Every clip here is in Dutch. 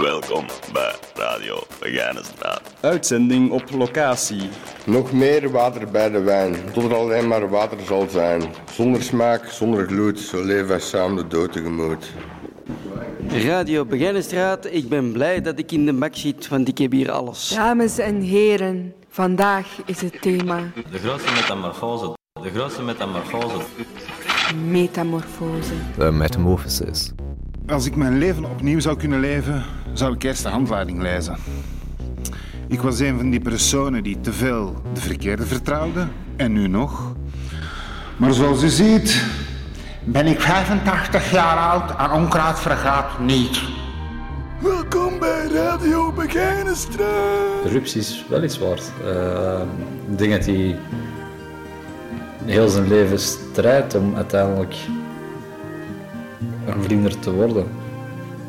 Welkom bij Radio Begijnenstraat. Uitzending op locatie. Nog meer water bij de wijn, tot er alleen maar water zal zijn. Zonder smaak, zonder gloed, zo leven wij samen de dood tegemoet. Radio Begijnenstraat, ik ben blij dat ik in de bak zit, want ik heb hier alles. Dames en heren, vandaag is het thema De grootste metamorfose. De grootste metamorfose. metamorfose. De metamorphosis. Als ik mijn leven opnieuw zou kunnen leven, zou ik eerst de handleiding lezen. Ik was een van die personen die te veel de verkeerde vertrouwde, en nu nog. Maar zoals u ziet, ben ik 85 jaar oud en onkruid vergaat niet. Welkom bij Radio Begijnenstraat. Rups is wel iets waard. Uh, ik denk dat hij heel zijn leven strijdt om uiteindelijk een vlinder te worden.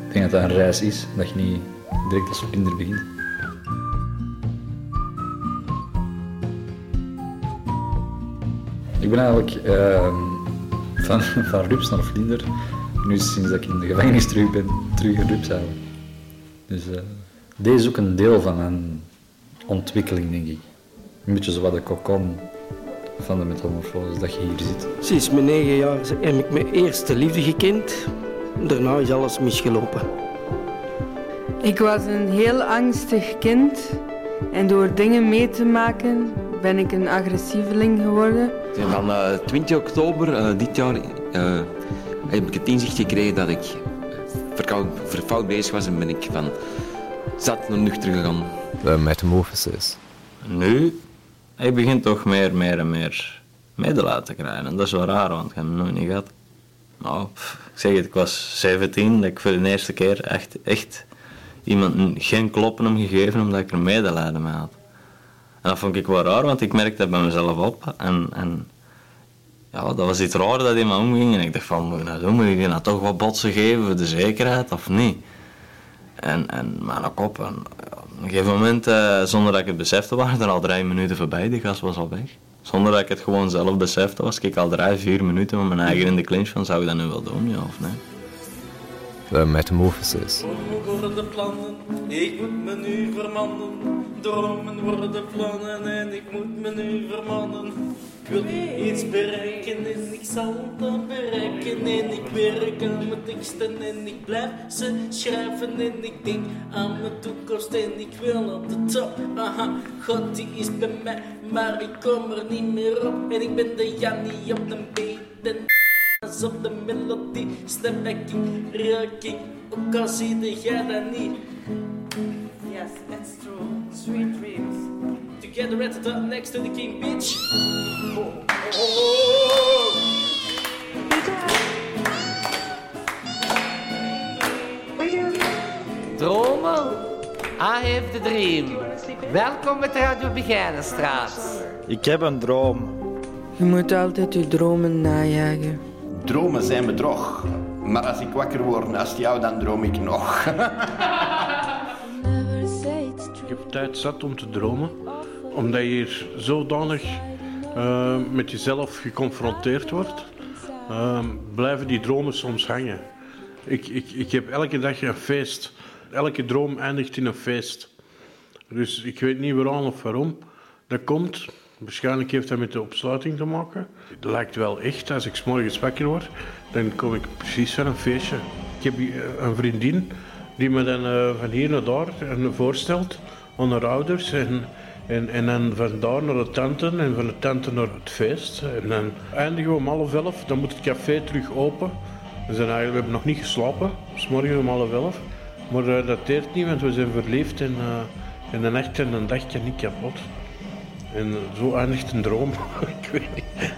Ik denk dat dat een reis is, dat je niet direct als vlinder begint. Ik ben eigenlijk uh, van, van rups naar vlinder, nu sinds dat ik in de gevangenis terug ben, terug een rups eigenlijk. Dus uh, deze is ook een deel van mijn ontwikkeling, denk ik. Een beetje zo wat de kokon van de metamorfose, dat je hier zit. Sinds mijn negen jaar heb ik mijn eerste liefde gekend. Daarna is alles misgelopen. Ik was een heel angstig kind en door dingen mee te maken ben ik een agressieveling geworden. Van uh, 20 oktober uh, dit jaar uh, heb ik het inzicht gekregen dat ik verfout bezig was en ben ik van zat naar nuchter gegaan. De metamorphosis. Nu, ik begin toch meer, meer en meer medelijden te krijgen. En dat is wel raar, want ik heb nog niet gehad. Nou, ik zeg het, ik was 17, dat ik voor de eerste keer echt, echt iemand geen kloppen hem gegeven omdat ik er medelijden mee had. En dat vond ik wel raar, want ik merkte dat bij mezelf op. En, en ja, dat was iets raar dat in me omging. En ik dacht van, moet ik nou doen? Moet ik die nou toch wat botsen geven de zekerheid of niet? En, en mijn kop, en, op een gegeven moment, uh, zonder dat ik het besefte, waren er al drie minuten voorbij. Die gas was al weg. Zonder dat ik het gewoon zelf besefte, was ik al drie, vier minuten met mijn eigen in de clinch van, zou ik dat nu wel doen, ja of nee? De metamorphosis. worden de plannen, ik moet me nu vermannen. Dromen worden plannen en ik moet me nu vermannen. Ik wil iets bereiken en ik zal dat bereiken. En ik werk aan mijn teksten en ik blijf ze schrijven. En ik denk aan mijn toekomst en ik wil op de top. Aha, God die is bij mij, maar ik kom er niet meer op. En ik ben de Jannie op de beat Als op de melodie, stem ik, raak ik. Ook al zie jij dat niet. Yes, it's true. Sweet dreams. Together at the top next to the king, bitch. Oh, oh, oh. Dromen? I have the dream. Welkom bij Radio Begijnenstraat. Ik heb een droom. Je moet altijd je dromen najagen. Dromen zijn bedrog. Maar als ik wakker word naast jou, dan droom ik nog. Ik heb tijd zat om te dromen, omdat je hier zodanig uh, met jezelf geconfronteerd wordt, uh, blijven die dromen soms hangen. Ik, ik, ik heb elke dag een feest. Elke droom eindigt in een feest. Dus ik weet niet waarom of waarom dat komt. Waarschijnlijk heeft dat met de opsluiting te maken. Het lijkt wel echt, als ik s morgens wakker word, dan kom ik precies van een feestje. Ik heb een vriendin die me dan uh, van hier naar daar voorstelt aan ouders. En, en, en dan van daar naar de tante en van de tante naar het feest. En dan eindigen we om half elf, dan moet het café terug open. We, zijn eigenlijk, we hebben nog niet geslapen, s morgen om half elf. Maar dat deert niet, want we zijn verliefd en, uh, de nacht en een dagje niet kapot. En zo eindigt een droom. ik weet niet.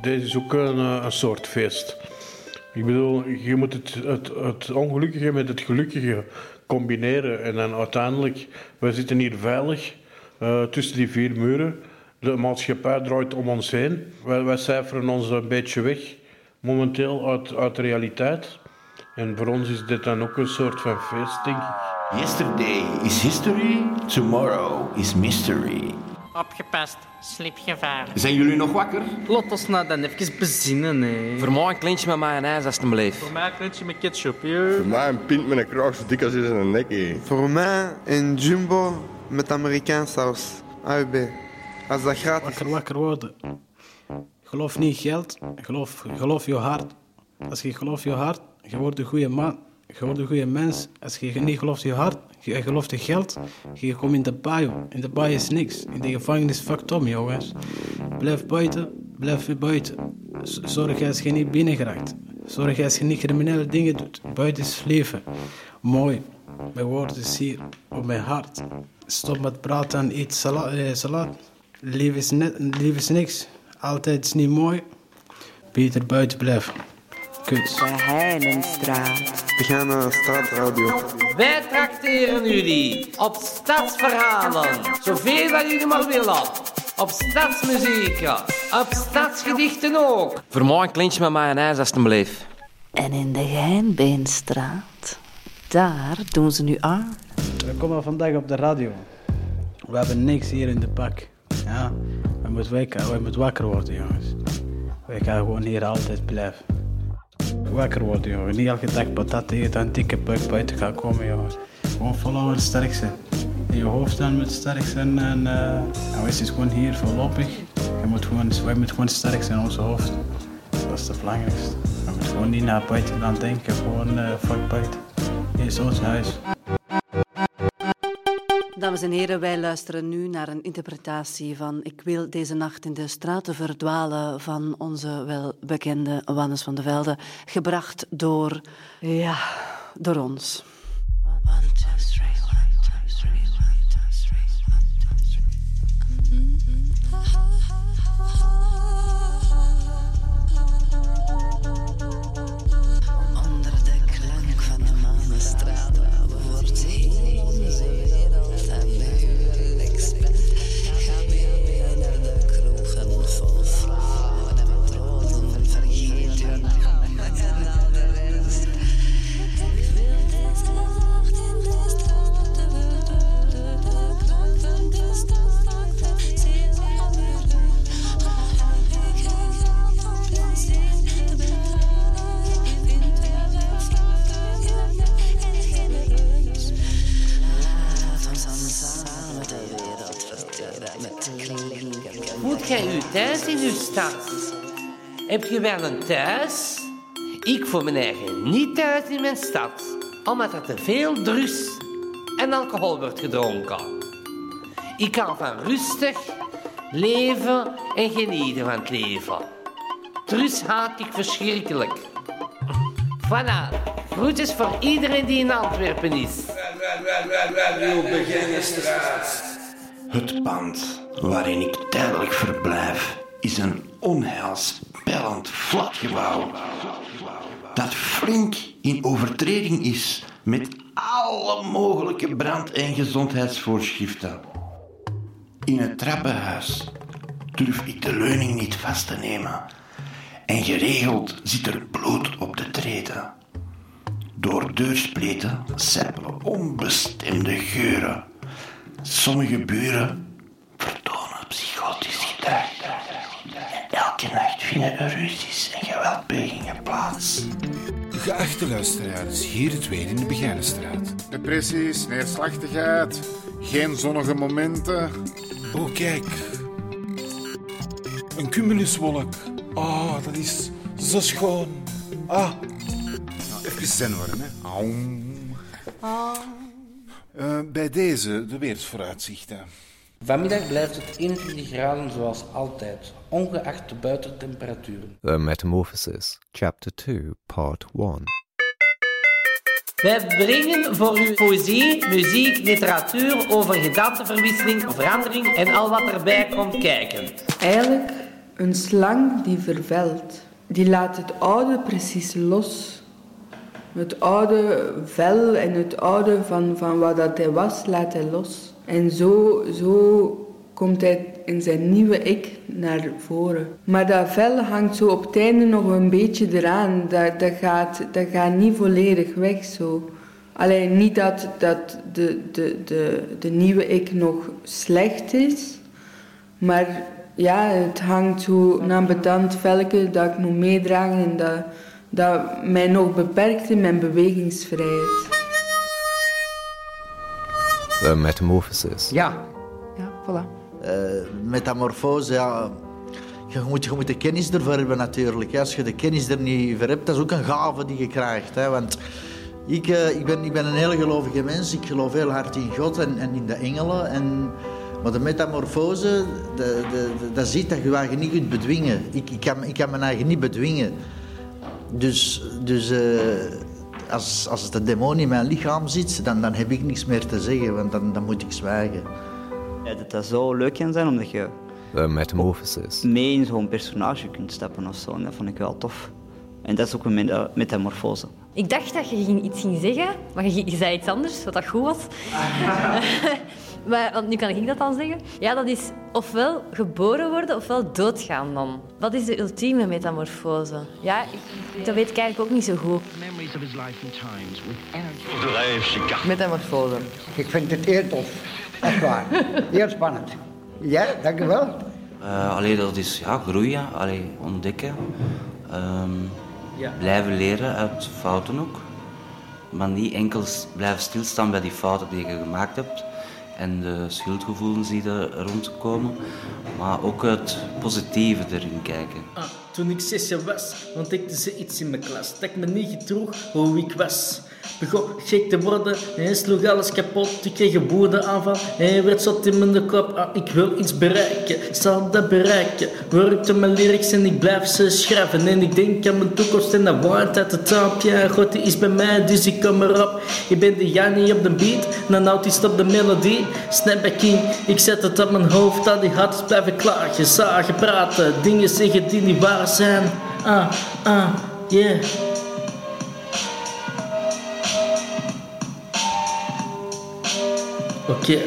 Deze is ook een, een soort feest. Ik bedoel, je moet het, het, het, ongelukkige met het gelukkige combineren. En dan uiteindelijk, wij zitten hier veilig uh, tussen die vier muren. De maatschappij draait om ons heen. Wij, wij cijferen ons een beetje weg, momenteel, uit, uit de realiteit. En voor ons is dit dan ook een soort van feest, denk ik. Yesterday is history, tomorrow is mystery. Opgepast, slipgevaar. Zijn jullie nog wakker? Laat ons nou dan even bezinnen, hè. Voor mij een kleintje met mayonaise, alstublieft. Voor mij een kleintje met ketchup, Voor mij een pint met een kraag zo dik als is in een nek. hé. Voor mij een jumbo met Amerikaans saus. AUB. Als dat gratis Wakker, wakker worden. Geloof niet geld, geloof, geloof je hart. Als je gelooft je hart, je wordt een goede man. Je wordt een goede mens. Als je niet gelooft je hart, je gelooft je geld, je komt in de baai. In de baai is niks. In de gevangenis fucked om, jongens. Blijf buiten, blijf buiten. Zorg als je niet binnen geraakt. Zorg als je niet criminele dingen doet. Buiten is leven. Mooi. Mijn woord is hier, op mijn hart. Stop met praten en eet eh, salade. Lief is, lief is niks. Altijd is niet mooi. Beter buiten blijven. Kut. De Heilenstraat. We gaan naar straatradio. Wij trakteren jullie op stadsverhalen. Zoveel dat jullie maar willen. Op stadsmuziek. Op stadsgedichten ook. Voor mij een kleintje met mayonaise, alstublieft. En in de Geinbeenstraat, daar doen ze nu aan. We komen vandaag op de radio. We hebben niks hier in de pak. Ja, we moeten wakker, we moeten wakker worden, jongens. We gaan gewoon hier altijd blijven. Wakker worden, jongens. Niet elke dag patat eten en dikke buik buiten gaan komen. Gewoon volhouden en sterk zijn. In je hoofd dan moet sterk zijn en eh en wees dus gewoon hier voorlopig. Je moet gewoon, wij moeten gewoon sterk zijn in ons hoofd. Dat is het belangrijkste. We moeten gewoon niet naar buiten aan denken, gewoon eh fuck buiten. Hier is ons huis. Dames en heren, wij luisteren nu naar een interpretatie van Ik wil deze nacht in de straten verdwalen van onze welbekende Wannes van de Velde, gebracht door, ja, door ons. Voelt jij u thuis in uw stad? Heb je wel een thuis? Ik voel mijn eigen niet thuis in mijn stad, omdat er te veel drugs en alcohol wordt gedronken. Ik hou van rustig leven en genieten van het leven. Drugs haat ik verschrikkelijk. Voilà, groetjes voor iedereen die in Antwerpen is. Het pand waarin ik tijdelijk verblijf is een onheilspellend flatgebouw. Dat flink in overtreding is met alle mogelijke brand- en gezondheidsvoorschriften. In het trappenhuis durf ik de leuning niet vast te nemen. En geregeld zit er bloed op de treden. Door deurspleten sijpelen onbestemde geuren. Sommige buren En elke nacht vinden er ruzies en geweldplegingen plaats. Geachte luisteraars, hier het weer in de Begijnenstraat. Depressies, neerslachtigheid, geen zonnige momenten. Oh, kijk. Een cumuluswolk. Ah, dat is zo schoon. Ah. Nou, even zen worden, hè. Eh, bij deze de weersvooruitzichten. Vanmiddag blijft het 21 graden zoals altijd, ongeacht de buitentemperaturen. The Metamorphosis, Chapter 2, Part 1. Wij brengen voor u poëzie, muziek, literatuur over gedaanteverwisseling, verandering en al wat erbij komt kijken. Eigenlijk een slang die vervelt. Die laat het oude precies los. Het oude vel en het oude van, van wat dat hij was, laat hij los. En zo, zo komt hij in zijn nieuwe ik naar voren. Maar dat vel hangt zo op het einde nog een beetje eraan. Dat, dat, gaat, dat gaat niet volledig weg zo. Alleen niet dat, dat de, de, de, de nieuwe ik nog slecht is. Maar ja, het hangt zo naar betant velke dat ik moet meedragen en dat, dat mij nog beperkt in mijn bewegingsvrijheid. Metamorphosis. Ja. Ja, voilà. Eh, metamorfose, ja. Je moet, je moet de kennis ervoor hebben natuurlijk. Als je de kennis er niet voor hebt, dat is ook een gave die je krijgt. Hè. Want ik, eh, ik, ben, ik ben een heel gelovige mens. Ik geloof heel hard in God en, en in de engelen. En, maar de metamorfose, de, de, de- dat ziet dat je je eigen niet kunt bedwingen. Ik, ik, kan, ik kan mijn eigen niet bedwingen. Dus, dus eh, als, als de demon in mijn lichaam zit, dan, dan heb ik niks meer te zeggen, want dan, dan moet ik zwijgen. Ja, dat dat zo leuk kan zijn, omdat je Metamorphosis. mee in zo'n personage kunt stappen of zo. En dat vond ik wel tof. En dat is ook een meta- metamorfose. Ik dacht dat je ging iets ging zeggen, maar je, je zei iets anders, wat dat goed was. maar, want nu kan ik dat dan zeggen. Ja, dat is ofwel geboren worden, ofwel doodgaan dan. Wat is de ultieme metamorfose? Ja, ik, dat weet ik eigenlijk ook niet zo goed. Metamorfose. Ik vind het heel tof. Echt waar. Heel spannend. Ja, dankjewel. Uh, allee, dat is ja, groeien, allee, ontdekken. Ehm, Blijven leren uit fouten ook. Maar niet enkel blijven stilstaan bij die fouten die je gemaakt hebt en de schuldgevoelens die er rondkomen, maar ook het positieve erin kijken. Ah, toen ik zes jaar was, ontdekte ze iets in mijn klas. Dat ik me niet gedroeg hoe ik was. Begon gek te worden en hij sloeg alles kapot. Ik kreeg een woedeaanval hij werd zot in mijn kop. Ah, ik wil iets bereiken, ik zal dat bereiken. Werkte mijn lyrics en ik blijf ze schrijven. En ik denk aan mijn toekomst en dat waard uit de trap. Ja, God die is bij mij, dus ik kom erop. Ik ben de Jannie op de beat, dan houdt hij op de melodie. Snapbacking, ik zet het op mijn hoofd, al die hartjes blijven klagen. Zagen, praten, dingen zeggen die niet waar zijn. Ah, ah, yeah. Oké.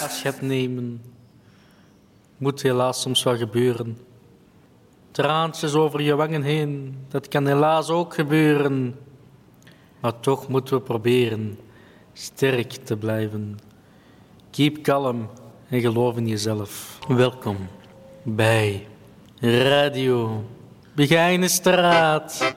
Afscheid nemen moet helaas soms wel gebeuren. Traantjes over je wangen heen, dat kan helaas ook gebeuren. Maar toch moeten we proberen sterk te blijven. Keep calm en geloof in jezelf. Welkom bij Radio Begijnen Straat.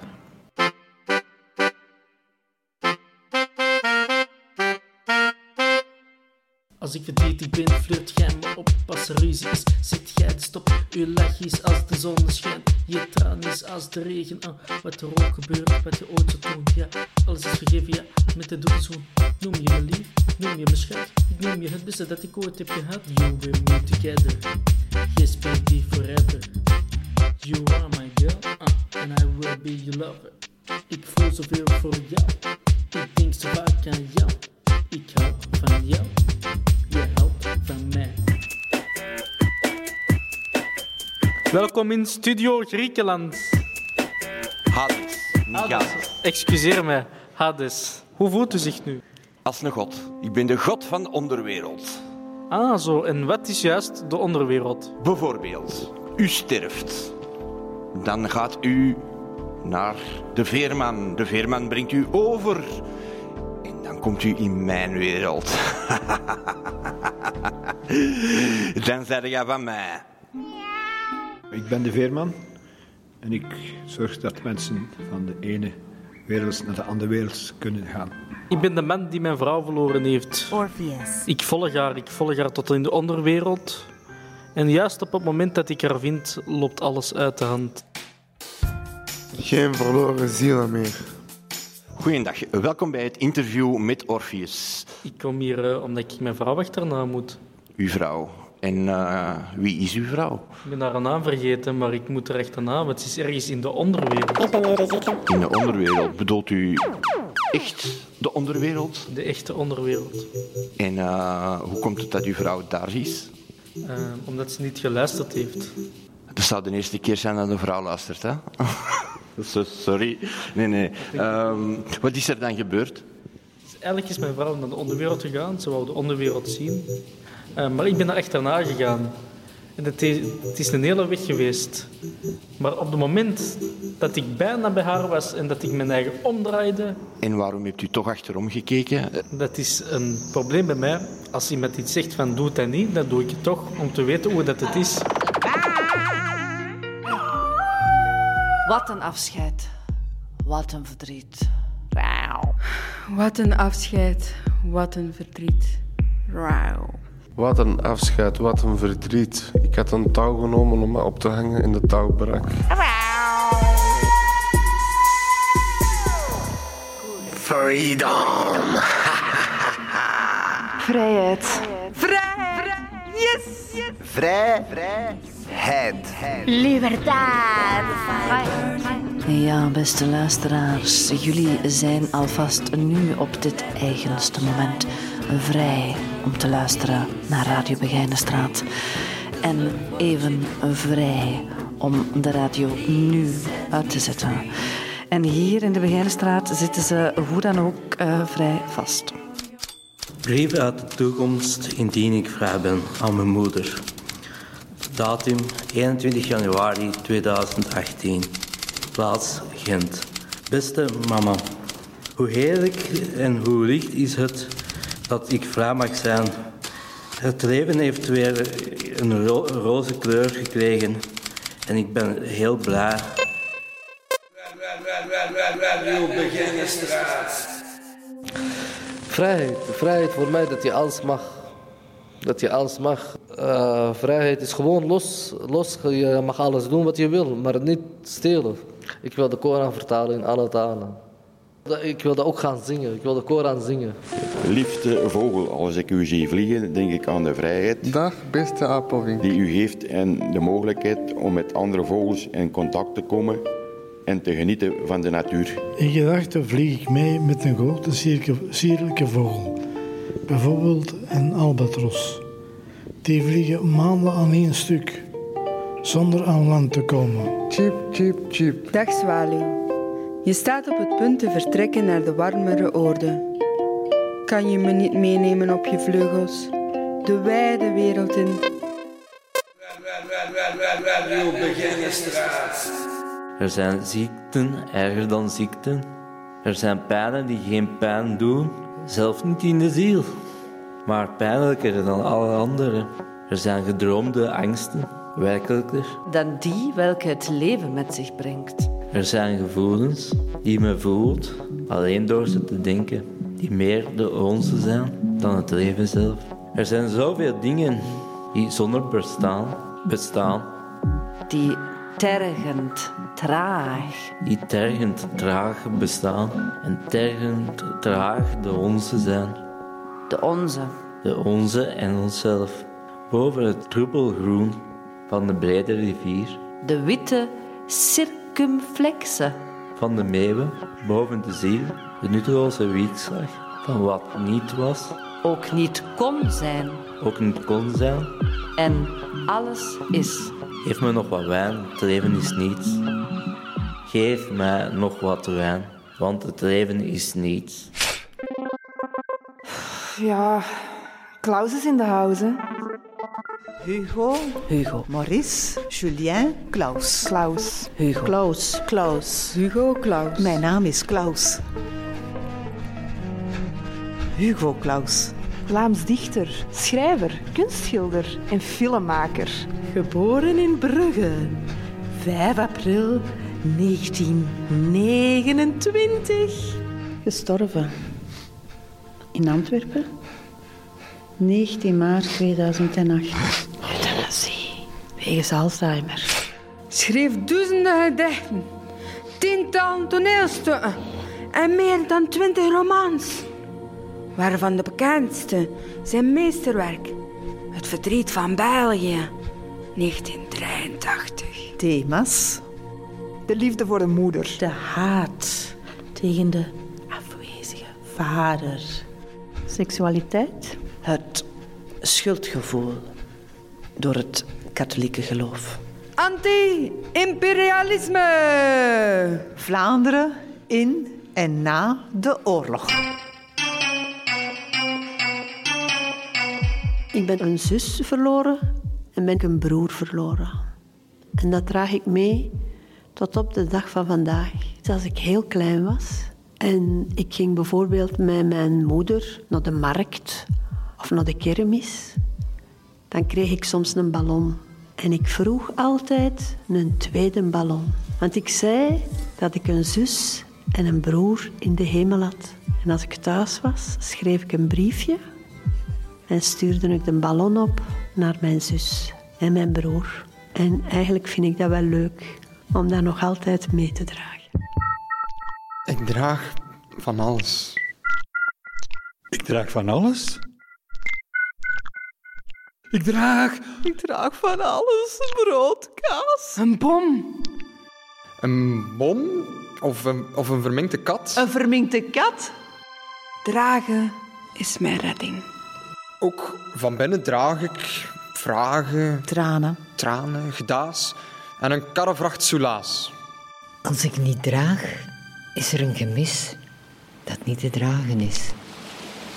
Als ik verdrietig ben, flirt jij me op. Als er ruzie is, zet jij de stop. Uw lach is als de zon schijnt. Je traan is als de regen. Ah, wat er ook gebeurt, wat je ooit zou doen. Ja, alles is vergeven, ja, met de doelzoen. Noem je me lief, noem je me schat. Ik noem je het beste dat ik ooit heb gehad. You and me together. Yes, baby, forever. You are my girl, ah, and I will be your lover. Ik voel zoveel voor jou. Ik denk zo vaak aan jou. Ik hou van jou. Welkom in Studio Griekenland. Hades, niet Hades. Excuseer mij, Hades. Hoe voelt u zich nu? Als een god. Ik ben de god van de onderwereld. Ah, zo. En wat is juist de onderwereld? Bijvoorbeeld, u sterft. Dan gaat u naar de veerman. De veerman brengt u over. En dan komt u in mijn wereld. dan zeg je van mij. Ik ben de veerman en ik zorg dat mensen van de ene wereld naar de andere wereld kunnen gaan. Ik ben de man die mijn vrouw verloren heeft. Orpheus. Ik volg haar, ik volg haar tot in de onderwereld. En juist op het moment dat ik haar vind, loopt alles uit de hand. Geen verloren zielen meer. Goeiedag, welkom bij het interview met Orpheus. Ik kom hier eh, omdat ik mijn vrouw achterna moet. Uw vrouw. En eh, wie is uw vrouw? Ik ben haar naam vergeten, maar ik moet er achterna, want ze is ergens in de onderwereld. Ik ben In de onderwereld. Bedoelt u echt de onderwereld? De echte onderwereld. En eh, hoe komt het dat uw vrouw daar is? Eh, omdat ze niet geluisterd heeft. Dat zou de eerste keer zijn dat een vrouw luistert, hè? So- Sorry. Nee, nee. Ehm, wat is er dan gebeurd? Dus eigenlijk is mijn vrouw naar de onderwereld gegaan. Ze wou de onderwereld zien. Eh, maar ik ben daar achterna gegaan. En het is, het is een hele weg geweest. Maar op het moment dat ik bijna bij haar was en dat ik mijn eigen omdraaide. En waarom hebt u toch achterom gekeken? Dat is een probleem bij mij. Als iemand iets zegt van doe dat niet, dan doe ik het toch om te weten hoe dat het is. Wat een afscheid. Wat een verdriet. Wauw. Wat een afscheid, wat een verdriet. Rauw. Wat een afscheid, wat een verdriet. Ik had een touw genomen om me op te hangen en de touw brak. Freedom. Vrijheid. Vrij. Yes. Vrij. Vrijheid. Libertad. Ja, beste luisteraars, jullie zijn alvast nu op dit eigenste moment vrij om te luisteren naar Radio Begijnenstraat. En even vrij om de radio nu uit te zetten. En hier in de Begijnenstraat zitten ze hoe dan ook eh, vrij vast. Brief uit de toekomst indien ik vrij ben aan mijn moeder. Datum 21 januari 2018. Plaats Gent. Beste mama, hoe heerlijk en hoe licht is het dat ik vrij mag zijn. Het leven heeft weer een ro roze kleur gekregen en ik ben heel blij. Vrijheid. Vrijheid voor mij dat je alles mag. Dat je alles mag. Eh, vrijheid is gewoon los, los. Je mag alles doen wat je wil, maar niet stelen. Ik wil de Koran vertalen in alle talen. Ik wil dat ook gaan zingen. Ik wil de Koran zingen. Liefste vogel, als ik u zie vliegen, denk ik aan de vrijheid. Dag, beste Apelwink. Die u geeft en de mogelijkheid om met andere vogels in contact te komen en te genieten van de natuur. In gedachten vlieg ik mee met een grote sierlijke vogel. Bijvoorbeeld een albatros. Die vliegen maanden aan één stuk, zonder aan land te komen. Chip, chip, chip. Dag. Je staat op het punt te vertrekken naar de warmere oorden. Kan je me niet meenemen op je vleugels? De wijde wereld in. Er zijn ziekten erger dan ziekten. Er zijn pijnen die geen pijn doen, zelfs niet in de ziel. Maar pijnlijker dan alle andere. Er zijn gedroomde angsten, werkelijker. Dan die welke het leven met zich brengt. Er zijn gevoelens die men voelt, alleen door ze te denken, die meer de onze zijn dan het leven zelf. Er zijn zoveel dingen die zonder bestaan bestaan, Die tergend, traag. die tergend traag bestaan en tergend traag de onze zijn. De onze. De onze en onszelf. Boven het troebelgroen van de brede rivier, De witte circumflexe. van de meeuwen, boven de ziel, de nutteloze wiekslag van wat niet was, Ook niet kon zijn. ook niet kon zijn. En alles is. Geef me nog wat wijn, het leven is niets. Geef mij nog wat wijn, want het leven is niets. Ja, Klaus is in de house. Hugo. Hugo. Maurice. Julien. Klaus. Klaus. Hugo. Klaus. Klaus. Hugo Klaus. Mijn naam is Klaus. Hugo Klaus. Vlaams dichter, schrijver, kunstschilder en filmmaker. Geboren in Brugge. 5 april 1929. Gestorven. In Antwerpen. 19 maart 2008. Wegens Alzheimer. Schreef duizenden gedichten, tientallen toneelstukken en meer dan twintig romans. Waarvan de bekendste zijn meesterwerk, Het verdriet van België, 1983. Thema's. De liefde voor de moeder. De haat tegen de afwezige vader. Seksualiteit. Het schuldgevoel door het katholieke geloof. Anti-imperialisme! Vlaanderen in en na de oorlog. Ik ben een zus verloren en ben ik een broer verloren. En dat draag ik mee Tot op de dag van vandaag. Dus als ik heel klein was en ik ging bijvoorbeeld met mijn moeder naar de markt of naar de kermis, dan kreeg ik soms een ballon. En ik vroeg altijd een tweede ballon. Want ik zei dat ik een zus en een broer in de hemel had. En als ik thuis was, schreef ik een briefje en stuurde ik de ballon op naar mijn zus en mijn broer. En eigenlijk vind ik dat wel leuk om dat nog altijd mee te dragen. Ik draag van alles. Ik draag van alles? Ik draag... Ik draag van alles. Brood, kaas. Een bom. Een bom? Of een, of een verminkte kat? Een verminkte kat. Dragen is mijn redding. Ook van binnen draag ik vragen, Tranen. tranen, gedaas en een karrevracht soelaas. Als ik niet draag, is er een gemis dat niet te dragen is.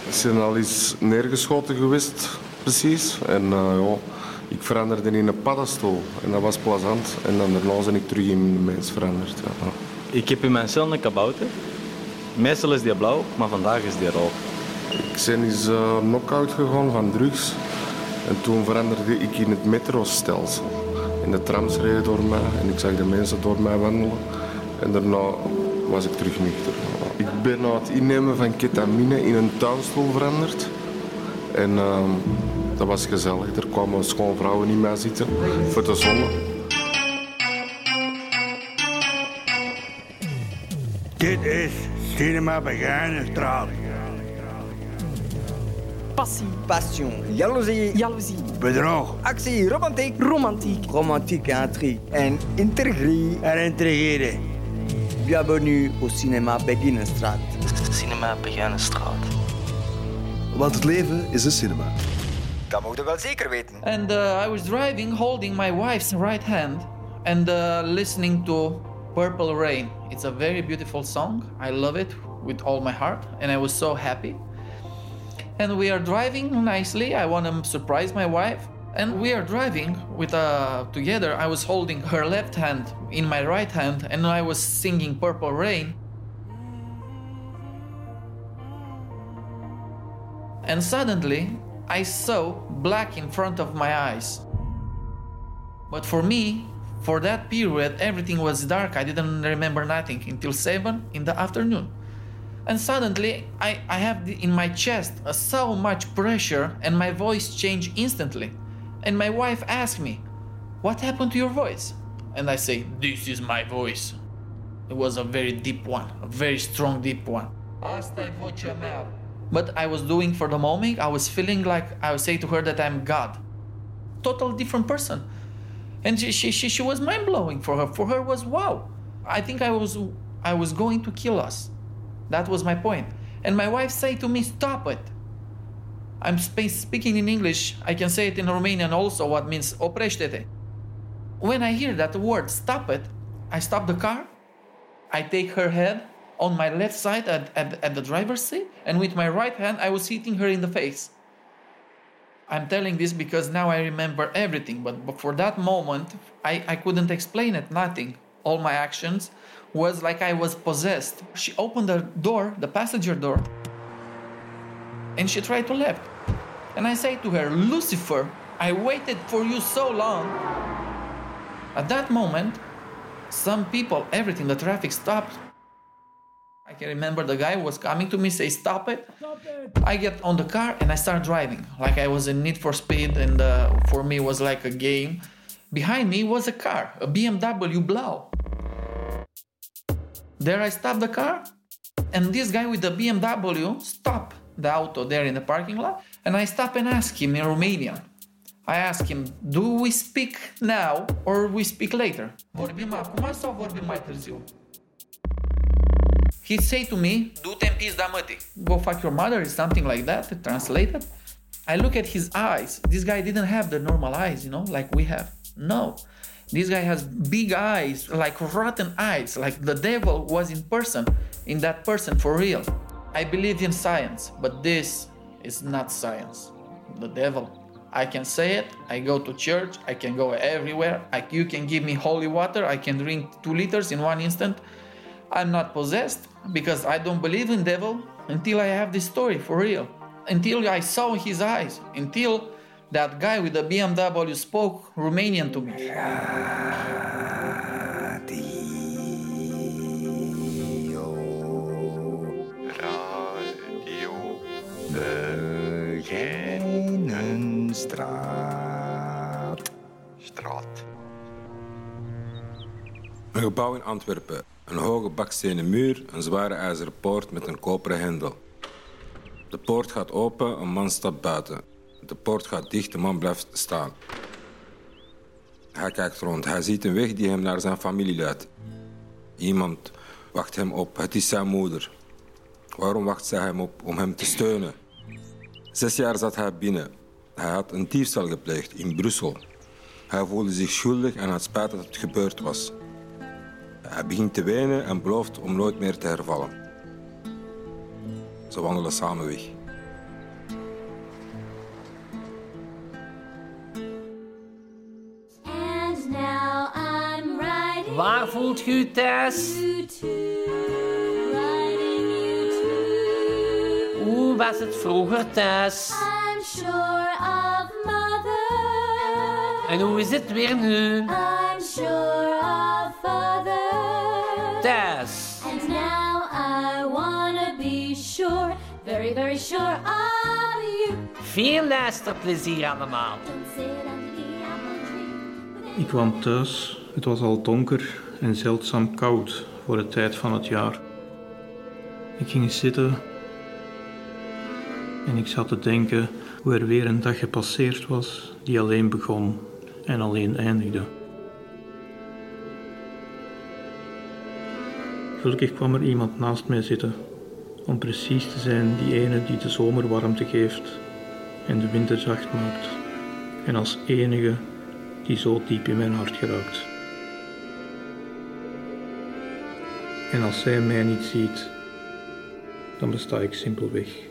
Ik ben al eens neergeschoten geweest, precies. En eh, ja, ik veranderde in een paddenstoel. En dat was plezant. En dan daarna ben ik terug in een mens veranderd. Ja. Ik heb in mijn cel een kabouter. Meestal is die blauw, maar vandaag is die rood. Ik ben eens uh, knock-out gegaan van drugs. En toen veranderde ik in het metrostelsel. En de trams reden door mij en ik zag de mensen door mij wandelen. En daarna was ik terug nuchter. Ik ben na het innemen van ketamine in een tuinstoel veranderd. En uh, dat was gezellig. Er kwamen schoon vrouwen in mij zitten voor de zon. Dit is Cinema Begijnenstraat. Passie. Passion, jaloezie, Jaloezie. Bedrog actie, romantiek, Romantiek. romantiek intrigue en intrigie. en intrigeren. Bienvenue au cinéma Beginnenstraat. Cinema Begijnenstraat. Want het leven is een cinema. Dat moet je wel zeker weten. And uh, I was driving holding my wife's right hand and uh, listening to Purple Rain. It's a very beautiful song. I love it with all my heart and I was so happy. And we are driving nicely. I want to surprise my wife. And we are driving with uh, together. I was holding her left hand in my right hand and I was singing Purple Rain. And suddenly, I saw black in front of my eyes. But for me, for that period, everything was dark. I didn't remember nothing until 7 in the afternoon. And suddenly, I, I have in my chest uh, so much pressure, and my voice changed instantly. And my wife asked me, What happened to your voice? And I say, This is my voice. It was a very deep one, a very strong, deep one. But I was doing for the moment, I was feeling like I would say to her that I'm God. Total different person. And she, she, she, she was mind blowing for her. For her was wow. I think I was I was going to kill us. That was my point. And my wife said to me, Stop it. I'm sp- speaking in English. I can say it in Romanian also, what means oprește-te. When I hear that word, stop it, I stop the car. I take her head on my left side at, at, at the driver's seat, and with my right hand, I was hitting her in the face. I'm telling this because now I remember everything, but, but for that moment, I, I couldn't explain it, nothing. All my actions was like I was possessed. She opened the door, the passenger door, and she tried to left. And I say to her, Lucifer, I waited for you so long. At that moment, some people, everything, the traffic stopped. I can remember the guy was coming to me, say, Stop it. I get on the car and I start driving. Like I was in Need for Speed, and uh, for me, it was like a game. Behind me was a car, a BMW Blau. There I stop the car, and this guy with the BMW stop the auto there in the parking lot, and I stop and ask him in Romanian. I ask him, do we speak now or we speak later? Vorbim acum sau vorbim mai târziu? He say to me, du-te în pizda mătii. Go fuck your mother, is something like that, translated. I look at his eyes. This guy didn't have the normal eyes, you know, like we have. No. This guy has big eyes, like rotten eyes, like the devil was in person, in that person for real. I believe in science, but this is not science. The devil I can say it. I go to church. I can go everywhere. I, you can give me holy water. I can drink two liters in one instant. I'm not possessed because I don't believe in devil until I have this story for real. Until I saw his eyes. Until that guy with the BMW spoke Romanian to me. Radio Beginnenstraat. Straat. Een gebouw in Antwerpen. Een hoge bakstenen muur, een zware ijzeren poort met een koperen hendel. De poort gaat open, een man stapt buiten. De poort gaat dicht, de man blijft staan. Hij kijkt rond. Hij ziet een weg die hem naar zijn familie leidt. Iemand wacht hem op. Het is zijn moeder. Waarom wacht zij hem op? Om hem te steunen. Zes jaar zat hij binnen. Hij had een diefstal gepleegd in Brussel. Hij voelde zich schuldig en had spijt dat het gebeurd was. Hij begint te wenen en belooft om nooit meer te hervallen. Ze wandelen samen weg. And now I'm riding Waar voelt u u thuis? Hoe was het vroeger thuis? I'm sure of mother. En hoe is het weer nu? I'm sure of father. Sure, very, very sure of you. Veel luisterplezier allemaal. Ik kwam thuis. Het was al donker en zeldzaam koud voor de tijd van het jaar. Ik ging zitten en ik zat te denken hoe er weer een dag gepasseerd was die alleen begon en alleen eindigde. Gelukkig kwam er iemand naast mij zitten, om precies te zijn die ene die de zomer warmte geeft en de winter zacht maakt, en als enige die zo diep in mijn hart geraakt. En als zij mij niet ziet, dan besta ik simpelweg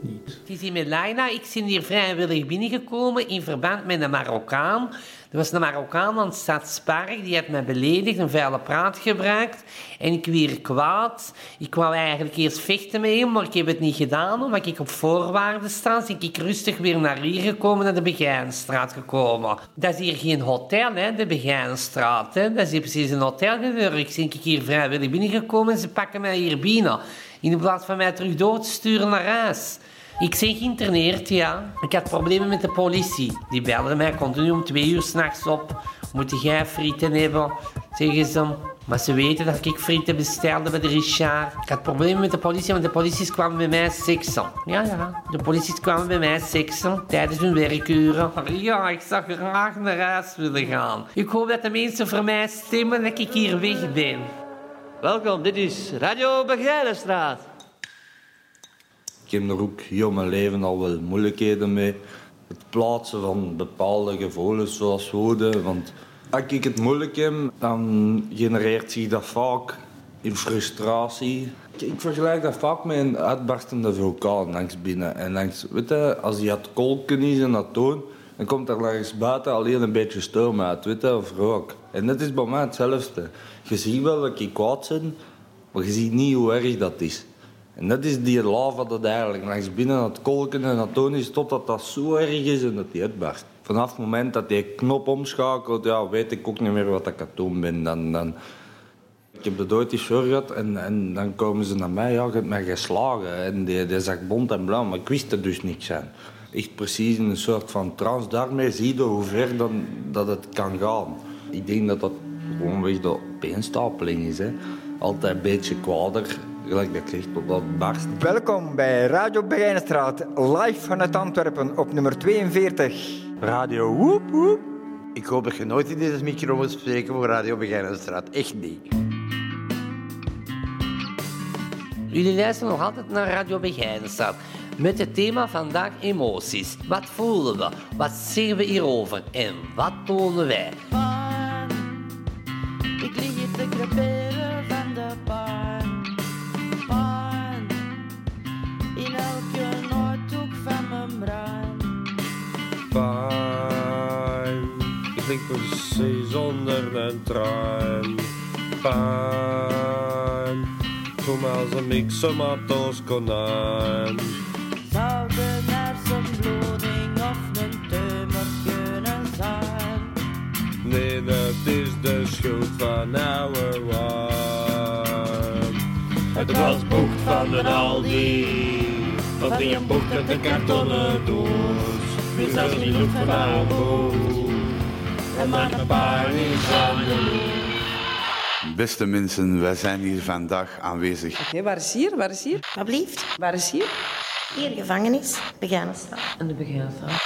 niet. Het is Laila. Ik ben hier vrijwillig binnengekomen in verband met een Marokkaan. Er was een Marokkaan aan het Stadspark. Die had mij beledigd, een vuile praat gebruikt. En ik weer kwaad. Ik wou eigenlijk eerst vechten met hem, maar ik heb het niet gedaan. Omdat ik op voorwaarden sta. Dus ik rustig weer naar hier gekomen, naar de Begijnstraat gekomen. Dat is hier geen hotel, hè, de Begijnstraat. Hè. Dat is hier precies een hotel. Ik ben hier vrijwillig binnengekomen en ze pakken mij hier binnen. In plaats van mij terug door te sturen naar huis. Ik ben geïnterneerd, ja. Ik had problemen met de politie. Die belden mij continu om twee uur s'nachts op. Moet jij frieten hebben? Zeggen ze. Maar ze weten dat ik frieten bestelde bij de Richard. Ik had problemen met de politie, want de politie kwamen bij mij seksen. Ja, ja. De politie kwamen bij mij seksen tijdens hun werkuren. Ja, ik zou graag naar huis willen gaan. Ik hoop dat de mensen voor mij stemmen dat ik hier weg ben. Welkom, dit is Radio Begijlenstraat. Ik heb er ook heel mijn leven al wel moeilijkheden mee. Het plaatsen van bepaalde gevoelens zoals woede. Want als ik het moeilijk heb, dan genereert zich dat vaak in frustratie. Ik vergelijk dat vaak met een uitbarstende vulkaan langs binnen. En langs, weet je, als die het kolken is en dat toon, dan komt er langs buiten alleen een beetje stoom uit, weet of rook. En dat is bij mij hetzelfde. Je ziet wel dat ik kwaad ben, maar je ziet niet hoe erg dat is. En dat is die lava dat eigenlijk langs binnen aan het kolken en dat toon is totdat dat zo erg is en dat die uitbarst. Vanaf het moment dat die knop omschakelt, ja, weet ik ook niet meer wat ik aan het doen ben. Dan, dan... Ik heb de ooit eens gehad en, en dan komen ze naar mij, ja, je hebt mij geslagen. En die, die zag bont en blauw, maar ik wist er dus niks aan. Echt precies in een soort van trance. Daarmee zie je hoe ver dan, dat het kan gaan. Ik denk dat dat gewoonweg de opeenstapeling is. Hè. Altijd een beetje kwader, gelijk dat ik zeg, tot dat barst. Welkom bij Radio Begijnenstraat, live vanuit Antwerpen op nummer 42. Radio Woep Woep. Ik hoop dat je nooit in deze micro moet spreken voor Radio Begijnenstraat. Echt niet. Jullie luisteren nog altijd naar Radio Begijnenstraat. Met het thema vandaag emoties. Wat voelen we? Wat zeggen we hierover? En wat tonen wij? Ik lig hier te creperen van de pijn. Pijn. In elke noordhoek van mijn brein. Pijn. klinkt precies onder een trein. Pijn, voel me als een mixomators konijn. De hersenbloeding of een tumor kunnen zijn? Nee, dat is de schuld van oude wijn. Het was boekt van de Aldi. Of die een boek met een kartonnen doos. Wie zelfs niet lukt van. En een paar niet aan de Beste mensen, wij zijn hier vandaag aanwezig. Oké, waar is hier? Waar is hier? Wat blieft? Waar is hier? Hier, gevangenis, Begaanstraat. En de Begaanstraat.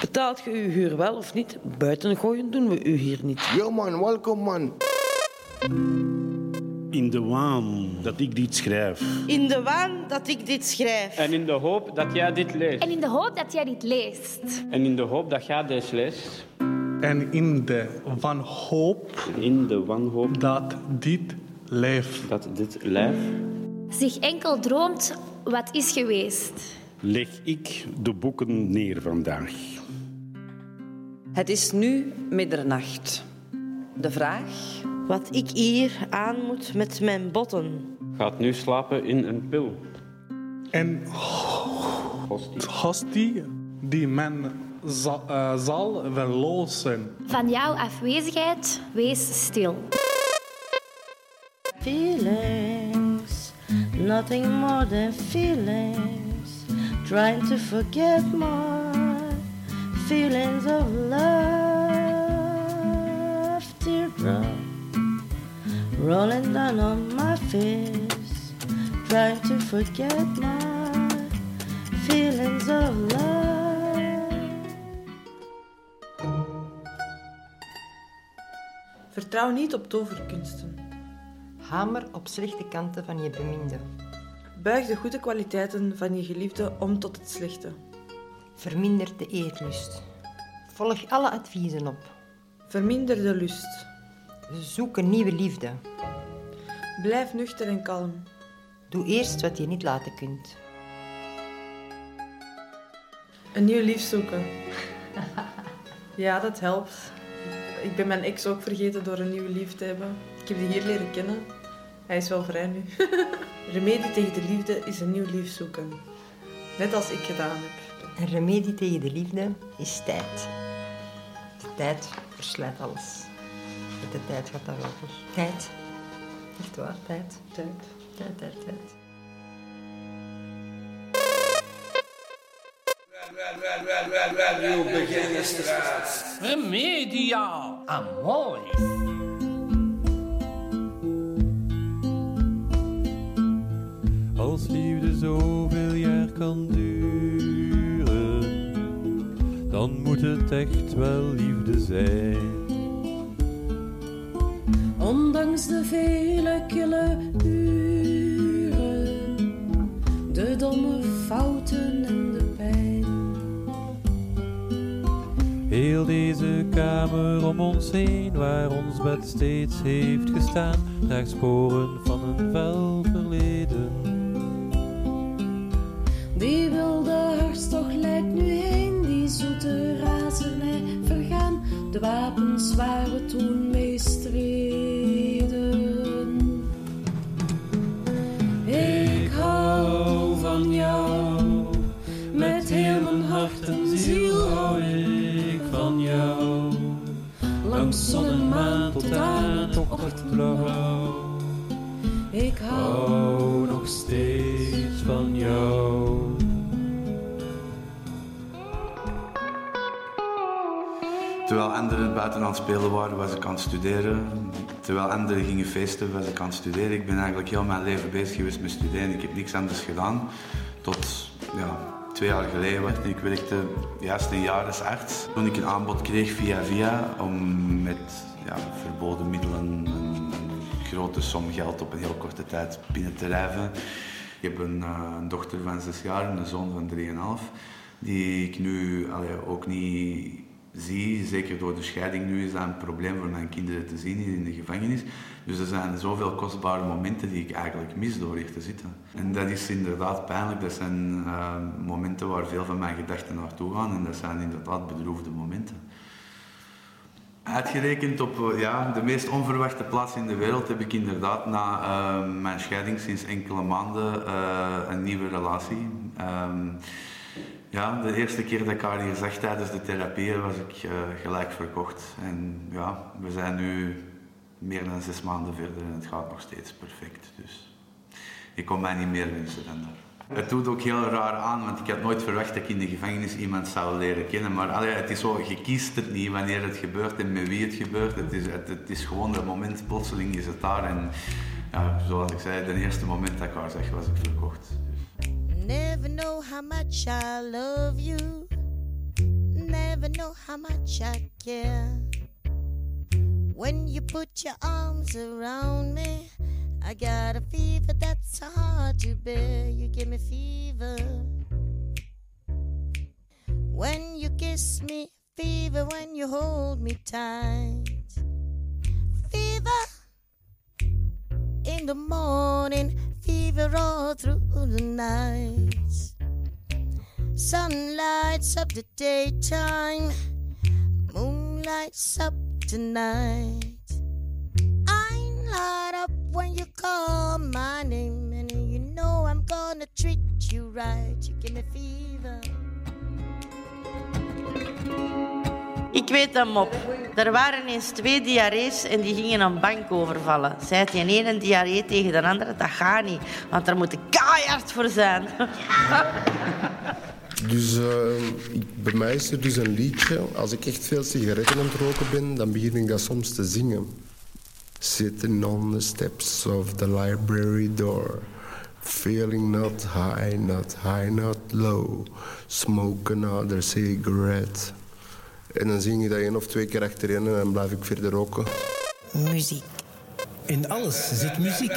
Betaalt je uw huur wel of niet? Buiten gooien doen we u hier niet. Yo man, welkom man. In de waan dat ik dit schrijf. In de waan dat ik dit schrijf. En in de hoop dat jij dit leest. En in de hoop dat jij dit leest. En in de hoop dat jij deze leest. En in de wanhoop. In de wanhoop. Dat dit lijf. Dat dit lijf. Zich enkel droomt wat is geweest. Leg ik de boeken neer vandaag. Het is nu middernacht. De vraag? Wat ik hier aan moet met mijn botten. Gaat nu slapen in een pil. En hostie die men eh, zal verlozen. Van jouw afwezigheid, wees stil. Feelings, nothing more than feelings. Trying to forget my feelings of love. Teardrop rolling down on my face. Trying to forget my feelings of love. Vertrouw niet op toverkunsten. Hamer op slechte kanten van je beminde. Buig de goede kwaliteiten van je geliefde om tot het slechte. Verminder de eetlust. Volg alle adviezen op. Verminder de lust. Zoek een nieuwe liefde. Blijf nuchter en kalm. Doe eerst wat je niet laten kunt. Een nieuw lief zoeken. Ja, dat helpt. Ik ben mijn ex ook vergeten door een nieuw lief te hebben. Ik heb die hier leren kennen. Hij is wel vrij nu. Remedie tegen de liefde is een nieuw lief zoeken. Net als ik gedaan heb. Een remedie tegen de liefde is tijd. De tijd verslijt alles. Met de tijd gaat dat wel voor. Tijd. Echt waar, tijd. Tijd. Tijd, tijd, tijd. Remedia Amoris. Als liefde zoveel jaar kan duren, dan moet het echt wel liefde zijn. Ondanks de vele kille uren, de domme fouten en de pijn. Heel deze kamer om ons heen, waar ons bed steeds heeft gestaan, draagt sporen van een vuil verleden. Die wilde hartstocht leidt nu heen, die zoete razernij vergaan. De wapens waren toen meestreden. Ik hou van jou, met heel mijn hart en ziel hou ik van jou. Langs zon en maan tot aan het ochtendblauw. Ik hou nog steeds van jou. Terwijl anderen aan het spelen waren, was ik aan het studeren. Terwijl anderen gingen feesten, was ik aan het studeren. Ik ben eigenlijk heel mijn leven bezig geweest met studeren. Ik heb niks anders gedaan. Tot ja, twee jaar geleden. werd Ik werkte juist een jaar als arts. Toen ik een aanbod kreeg via via om met ja, verboden middelen een, grote som geld op een heel korte tijd binnen te rijven. Ik heb een, eh, dochter van zes jaar en een zoon van drieënhalf. Die ik nu allee, ook niet zie. Zeker door de scheiding nu is dat een probleem voor mijn kinderen te zien in de gevangenis. Dus er zijn zoveel kostbare momenten die ik eigenlijk mis door hier te zitten. En dat is inderdaad pijnlijk. Dat zijn eh, momenten waar veel van mijn gedachten naartoe gaan. En dat zijn inderdaad bedroefde momenten. Uitgerekend op eh, ja, de meest onverwachte plaats in de wereld heb ik inderdaad na eh, mijn scheiding sinds enkele maanden een nieuwe relatie. Ehm, ja, de eerste keer dat ik haar hier zag tijdens de therapie was ik eh, gelijk verkocht. En ja, we zijn nu meer dan zes maanden verder en het gaat nog steeds perfect. Dus ik kon mij niet meer wensen dan dat. Het doet ook heel raar aan, want ik had nooit verwacht dat ik in de gevangenis iemand zou leren kennen. Maar het is zo, je kiest het niet wanneer het gebeurt en met wie het gebeurt. Het is, het, is gewoon dat moment, plotseling is het daar. En ja, zoals ik zei, het eerste moment dat ik haar zag, was ik verkocht. Never know how much I love you. Never know how much I care. When you put your arms around me, I got a fever that's hard to bear. You give me fever. When you kiss me, fever when you hold me tight. Fever in the morning, fever all through the night. Sun lights up the daytime, moon lights up tonight. I light up when you call my name, and you know I'm gonna treat you right. You give me fever. Ik weet een mop. Er waren eens twee diarrees en die gingen een bank overvallen. Zei die ene een diarree tegen de andere, dat gaat niet, want daar moet ik keihard voor zijn. Dus ik- bij mij is er dus een liedje. Als ik echt veel sigaretten aan het roken ben, dan begin ik dat soms te zingen. Sitting on the steps of the library door. Feeling not high, not high, not low. Smoke another cigarette. En dan zing je dat één of twee keer achterin en dan blijf ik verder roken. Muziek. In alles zit muziek.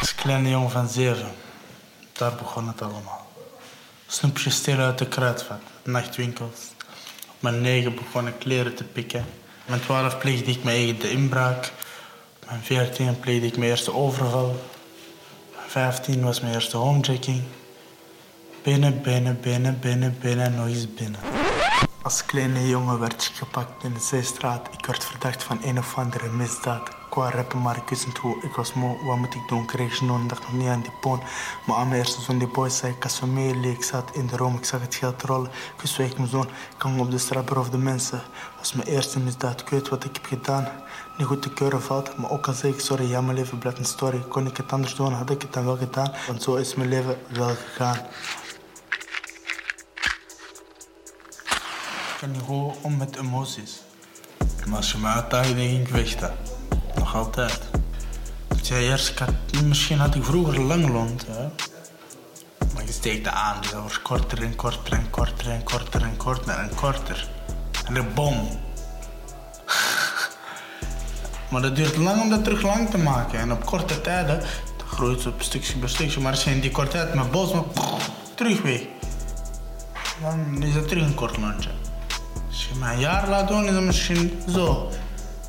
Als kleine jongen van zeven, daar begon het allemaal. Snoepjes stelen uit de kruidvat, nachtwinkels. Op mijn negen begon ik kleren te pikken. Op mijn twaalf pleegde ik mijn eigen de inbraak. Op mijn veertien pleegde ik mijn eerste overval. Op mijn vijftien was mijn eerste homejacking. Binnen, binnen, binnen, binnen, binnen, nog eens binnen. Als kleine jongen werd ik gepakt in de Zeestraat. Ik werd verdacht van een of andere misdaad. Ik wou rappen, maar ik wist niet hoe. Ik was moe, wat moet ik doen? Kreeg genoeg, dacht nog niet aan die poon. Maar aan mijn eerste zoon, die boy, zei ik. Ik zat in de room, ik zag het geld rollen. Ik wist ik mijn zoon, ik hang op de straat of de mensen. Was mijn eerste misdaad, ik weet wat ik heb gedaan. Niet goed te keuren valt, maar ook al zeg ik sorry, ja, mijn leven blijft een story. Kon ik het anders doen, had ik het dan wel gedaan. Want zo is mijn leven wel gegaan. Goed om met emoties. Maar als je me uitdaagde, dan ging ik. Nog altijd. Ik zei eerst, had, misschien had ik vroeger lang lont, hè. Maar je steekt aan, dus dat wordt korter en korter en korter en korter en korter en korter. En de bom. maar dat duurt lang om dat terug lang te maken. En op korte tijden dan groeit het op stukje bij stukje. Maar als je in die korte tijd met boos maar. Dan is het terug een kort lontje. Als je een jaar laat doen, is het misschien zo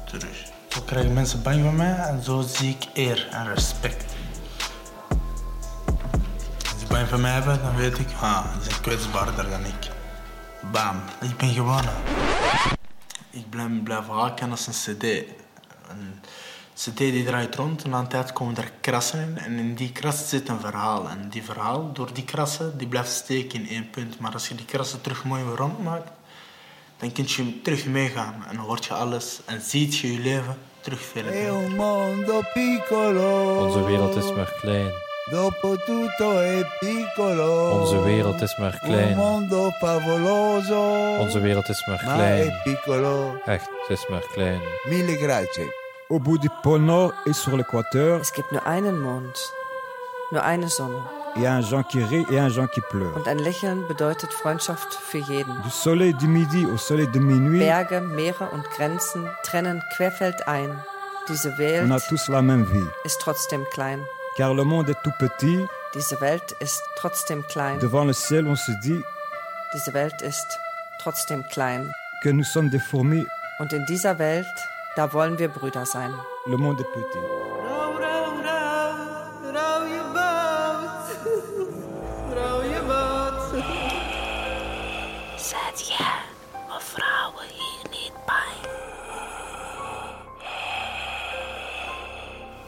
terug. Zo krijgen mensen bang van mij en zo zie ik eer en respect. Als ze bang van mij hebben, dan weet ik, ah, ze zijn kwetsbaarder dan ik. Bam, ik ben gewonnen. Ik blijf blijven haken als een cd. Een cd die draait rond en aan de tijd komen er krassen in. En in die kras zit een verhaal. En die verhaal, door die krassen, die blijft steken in één punt. Maar als je die krassen terug mooi rond maakt, dan kun je terug meegaan. En dan hoort je alles en ziet je je leven terug verder. È un mondo piccolo. Onze wereld is maar klein. Dopo tutto è piccolo. Onze wereld is maar klein. mondo favoloso. Onze wereld is maar Ma klein. è piccolo. Echt, het is maar klein. Mille grazie. Au bout du pôle Nord et sur l'équateur, Es gibt nur einen Mond, nur eine Sonne. A un Jean qui rit et un Jean qui pleure. Und ein Lächeln bedeutet Freundschaft für jeden. Du soleil du midi au soleil de minuit, Berge, Meere und Grenzen trennen querfeldein. Diese on a Welt tous la même vie. ist trotzdem klein. Car le monde est tout petit, Diese Welt ist trotzdem klein. devant le ciel on se dit Diese Welt ist trotzdem klein. que nous sommes des fourmis, Und in dieser Welt, da wollen wir Brüder sein. le monde est petit.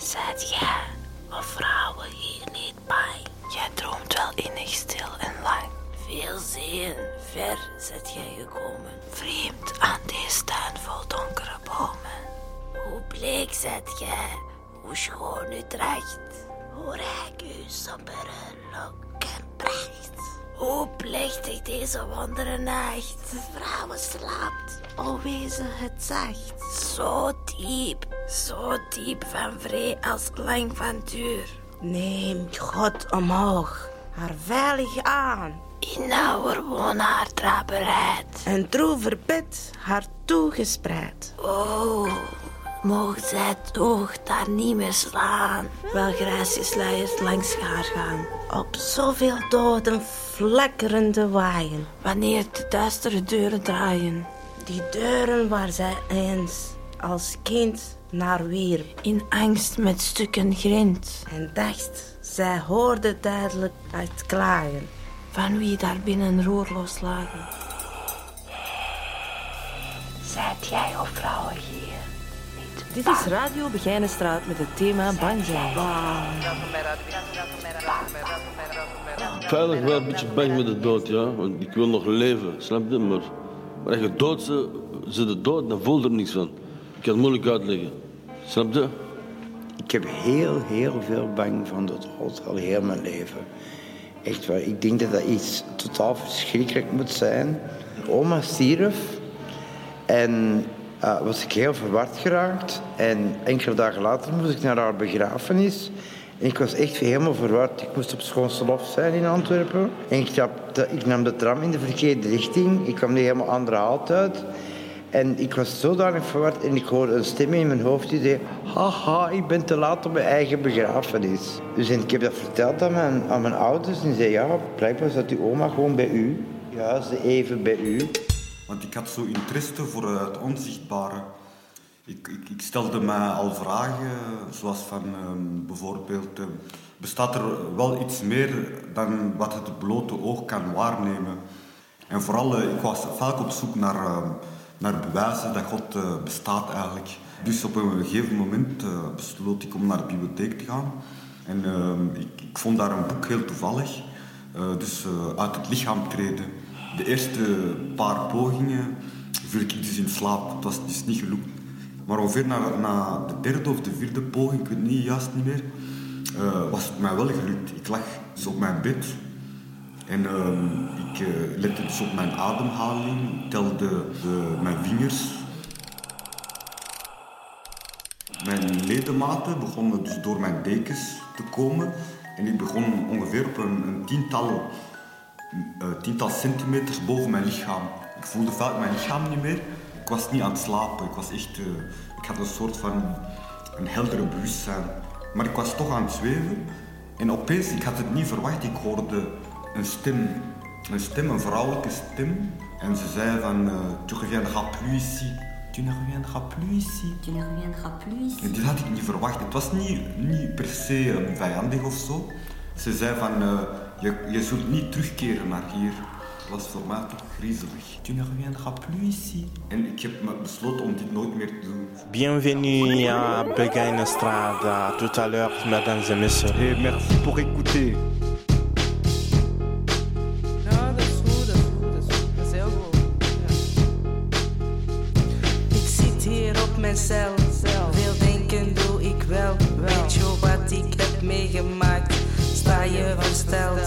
Zet jij of vrouwen hier niet bij? Jij droomt wel innig stil en lang. Veel zeeën, ver zet jij gekomen. Vreemd aan deze tuin vol donkere bomen. Hoe bleek zet jij, hoe schoon u draagt. Hoe rijk uw sombere lok en pracht. Hoe plechtig deze wondere nacht. De vrouwen slaapt, alweer wezen het zacht. Zo diep, zo diep van vree als lang van duur. Neem God omhoog, haar veilig aan. In nauwer woon haar draberheid. En bed haar toegespreid. Oh, mogen zij het oog daar niet meer slaan. Wel grijsjesluiers langs haar gaan. Op zoveel doden flakkerende waaien. Wanneer de duistere deuren draaien. Die deuren waar zij eens als kind naar wierp. In angst met stukken grind. En dacht, zij hoorde duidelijk het klagen. Van wie daar binnen roerloos lagen. Zijt jij of vrouwen hier? Dit is Radio Begijnenstraat met het thema bang zijn. Veilig wel een beetje bang met de dood, ja. Want ik wil nog leven, snap je? Maar, maar als je dood ze, ze de dood, dan voel je er niks van. Kan moeilijk uitleggen. Snap je? Ik heb heel, heel veel bang van de dood al heel mijn leven. Echt waar. Ik denk dat dat iets totaal verschrikkelijk moet zijn. Oma stierf en eh, was ik heel verward geraakt. En enkele dagen later moest ik naar haar begrafenis. En ik was echt helemaal verward. Ik moest op Schoonselhof zijn in Antwerpen. En ik, ik nam de tram in de verkeerde richting. Ik kwam niet helemaal andere haalt uit. En ik was zodanig verward en ik hoorde een stem in mijn hoofd die zei... Haha, ik ben te laat op mijn eigen begrafenis. Dus ik heb dat verteld aan mijn, aan mijn ouders. En die zei, ja, blijkbaar zat uw oma gewoon bij u. Ja, ze even bij u. Want ik had zo interesse voor eh, het onzichtbare. Ik, ik, stelde mij al vragen, zoals van ehm, bijvoorbeeld... ehm, bestaat er wel iets meer dan wat het blote oog kan waarnemen? En vooral, eh, ik was vaak op zoek naar, ehm, naar bewijzen dat God eh, bestaat eigenlijk. Dus op een gegeven moment eh, besloot ik om naar de bibliotheek te gaan. En ehm, ik, ik vond daar een boek heel toevallig. Eh, dus uit het lichaam treden. De eerste paar pogingen viel ik dus in slaap. Het was dus niet gelukt. Maar ongeveer na, na de derde of de vierde poging, ik weet niet, juist niet meer, was het mij wel gelukt. Ik lag dus op mijn bed en ehm, ik eh, lette dus op mijn ademhaling, telde de, mijn vingers. Mijn ledematen begonnen dus door mijn dekens te komen en ik begon ongeveer op een, tiental, eh, tiental centimeters boven mijn lichaam. Ik voelde vaak mijn lichaam niet meer. Ik was niet aan het slapen. Ik, was echt, eh, ik had een soort van een heldere bewustzijn. Maar ik was toch aan het zweven. En opeens, ik had het niet verwacht, ik hoorde een stem. Een stem, een vrouwelijke stem. En ze zei van, eh, tu reviendras plus ici. Tu ne reviendras plus ici. Tu ne reviendras plus ici. En dit had ik niet verwacht. Het was niet, niet per se vijandig of zo. Ze zei van, eh, je, je zult niet terugkeren naar hier. Het was voor mij toch griezelig. Tu ne reviendras plus ici. En ik heb me besloten om dit nooit meer te doen. Bienvenue à Begijnenstraat. À tout à l'heure, mesdames et messieurs. Et merci pour écouter. Je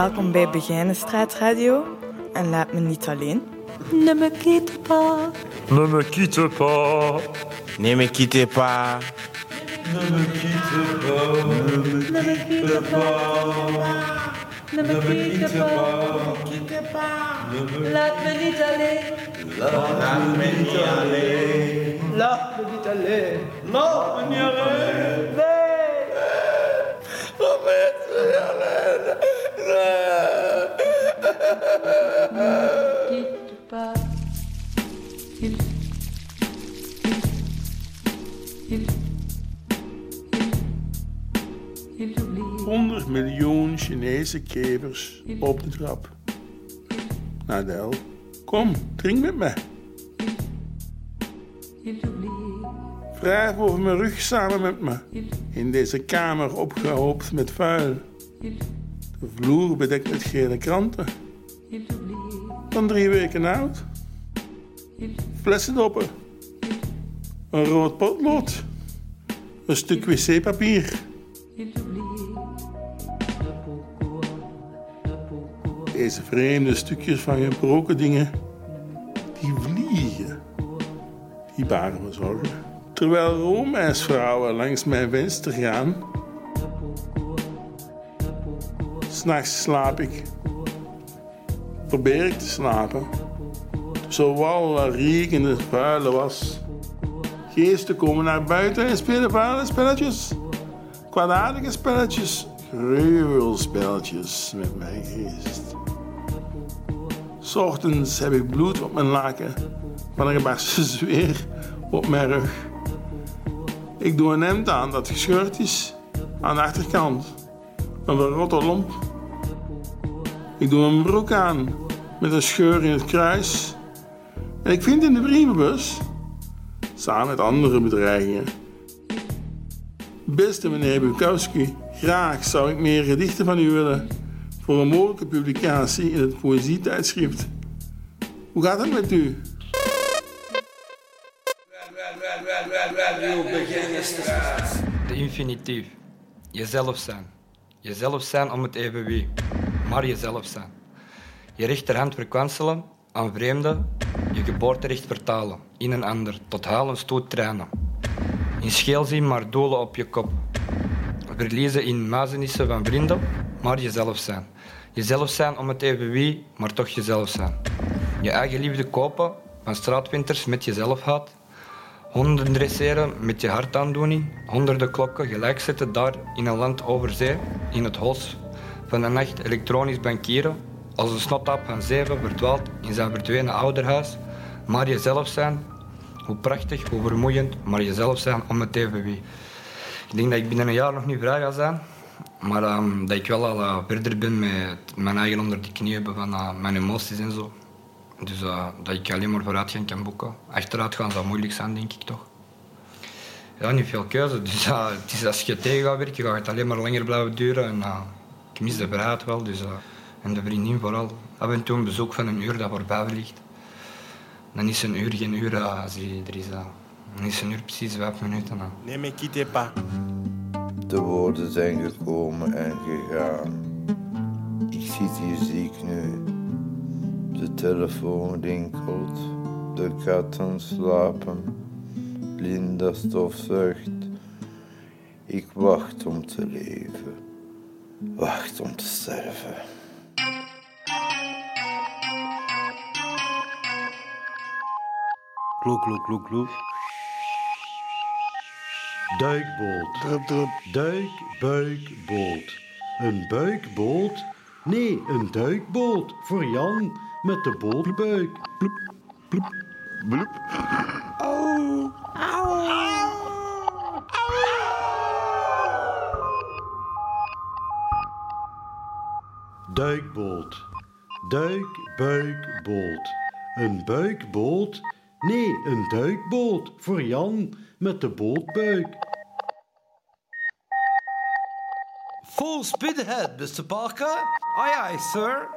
Welkom bij Begijnenstraat Radio. En laat me niet alleen. Ne me quitte pas. Ne me quitte pas. Ne me quittez pas. Ne me quitte pas. Ne me quitte pas. Ne me quitte pas. Laat me niet alleen. Laat me niet alleen. Laat me niet alleen. Laat me niet alleen. Nee. Laat me niet alleen. Quitte pas. Il, il, il, il oublie. 100 miljoen Chinese kevers op de trap. Nadel, kom, drink met me. Wrijf over mijn rug samen met me. In deze kamer opgehoopt met vuil. De vloer bedekt met gele kranten. Van drie weken oud. Flessendoppen. Een rood potlood. Een stuk wc-papier. Deze vreemde stukjes van gebroken dingen, die vliegen. Die baren me zorgen. Terwijl roomijsvrouwen langs mijn venster gaan. S'nachts slaap ik. Probeer ik te slapen. Zo wal riekende vuile was. Geesten komen naar buiten en spelen vuile spelletjes. Kwaadaardige spelletjes. Gruwelspelletjes met mijn geest. 's heb ik bloed op mijn laken van een gebarsten zweer op mijn rug. Ik doe een hemd aan dat gescheurd is aan de achterkant. Een verrotte lomp. Ik doe een broek aan met een scheur in het kruis. En ik vind in de brievenbus, samen met andere bedreigingen. Beste meneer Bukowski, graag zou ik meer gedichten van u willen voor een mogelijke publicatie in het poëzietijdschrift. Hoe gaat het met u? De infinitief. Jezelf zijn. Jezelf zijn om het even wie. Maar jezelf zijn. Je rechterhand verkwanselen aan vreemden. Je geboorterecht vertalen in een ander. Tot huilen stoot trainen. In scheel zien maar doelen op je kop. Verliezen in muizenissen van vrienden. Maar jezelf zijn. Jezelf zijn om het even wie, maar toch jezelf zijn. Je eigen liefde kopen van straatwinters met jezelf haat. Honden dresseren met je hartaandoening. Honderden klokken gelijk zetten daar in een land over zee. In het hols van de nacht elektronisch bankieren. Als een snotap van zeven verdwaalt in zijn verdwenen ouderhuis. Maar jezelf zijn. Hoe prachtig, hoe vermoeiend, maar jezelf zijn om het even wie. Ik denk dat ik binnen een jaar nog niet vrij ga zijn. Maar ehm, dat ik wel al eh, verder ben met mijn eigen onder de knie hebben van eh, mijn emoties en zo. Dus eh, dat ik alleen maar vooruitgang kan boeken. Achteruit gaan zou moeilijk zijn, denk ik toch. Ja, niet veel keuze. Dus als je tegen gaat werken, gaat het alleen maar langer blijven duren. En ik mis de vrijheid wel. Dus, uh, en de vriendin vooral. Af en toe een bezoek van een uur dat voorbij vliegt. Dan is een uur geen uur als die er is. Dan is een uur precies vijf minuten. Ne me quittez pas. De woorden zijn gekomen en gegaan. Ik zit hier ziek nu. De telefoon rinkelt. De katten slapen. Linda stofzuigt. Ik wacht om te leven. Wacht om te sterven. Kloek, kloek, kloek, kloek. Duikboot. Duik, buik, boot. Een buikboot? Nee, een duikboot. Voor Jan met de bootbuik. Bloep, bloep, bloep. Au, Duikboot. Duik, buik, boot. Een buikboot? Nee, een duikboot. Voor Jan met de bootbuik. Full speed ahead, Mr. Parker. Aye, aye, sir.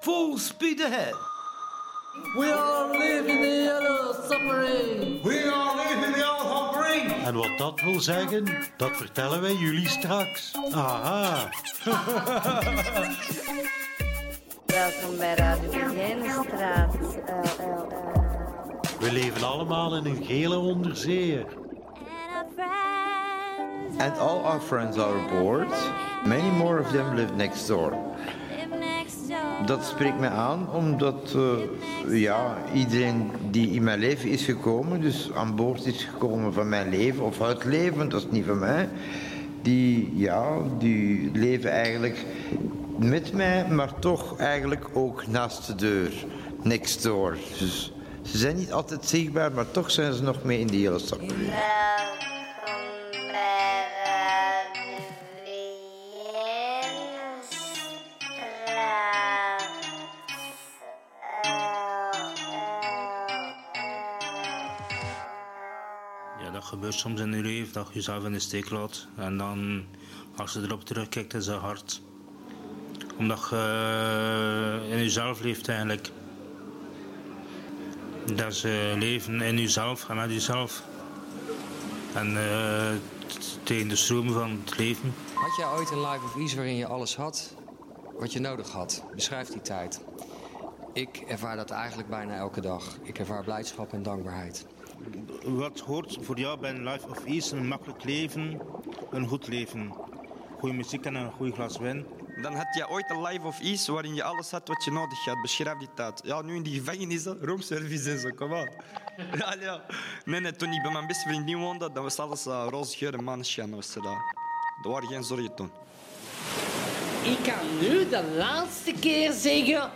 Full speed ahead. We are living the yellow submarine. We are living the yellow submarine. En wat dat wil zeggen, dat vertellen wij jullie straks. Aha. Welkom bij Radio Begijnenstraat. We leven allemaal in een gele onderzeeër. And all our friends are aboard. Many more of them live next door. Dat spreekt mij aan omdat eh, ja, iedereen die in mijn leven is gekomen, dus aan boord is gekomen van mijn leven of uit leven, dat is niet van mij, die, ja, die leven eigenlijk met mij, maar toch eigenlijk ook naast de deur. Next door. Dus ze zijn niet altijd zichtbaar, maar toch zijn ze nog mee in die hele stad. Gebeurt soms in je leven dat je jezelf in de steek laat. En dan, als je erop terugkijkt, is het hard. Omdat je eh, in jezelf leeft eigenlijk. Dat is eh, leven in jezelf en met jezelf. En eh, tegen de stroom van het leven. Had jij ooit een live of iets waarin je alles had wat je nodig had? Beschrijf die tijd. Ik ervaar dat eigenlijk bijna elke dag. Ik ervaar blijdschap en dankbaarheid. Wat hoort voor jou bij een life of ease? Een makkelijk leven, een goed leven. Goede muziek en een goed glas wijn. Dan had je ooit een life of iets waarin je alles had wat je nodig had. Beschrijf die tijd. Ja, nu in die gevangenissen, roomservice en zo, kom aan. Ja, ja. Nee, nee, toen ik bij mijn beste vriendin woonde, dan was alles uh, roze geur en maneschijn. Was er, daar. er waren geen zorgen toen. Ik kan nu de laatste keer zeggen: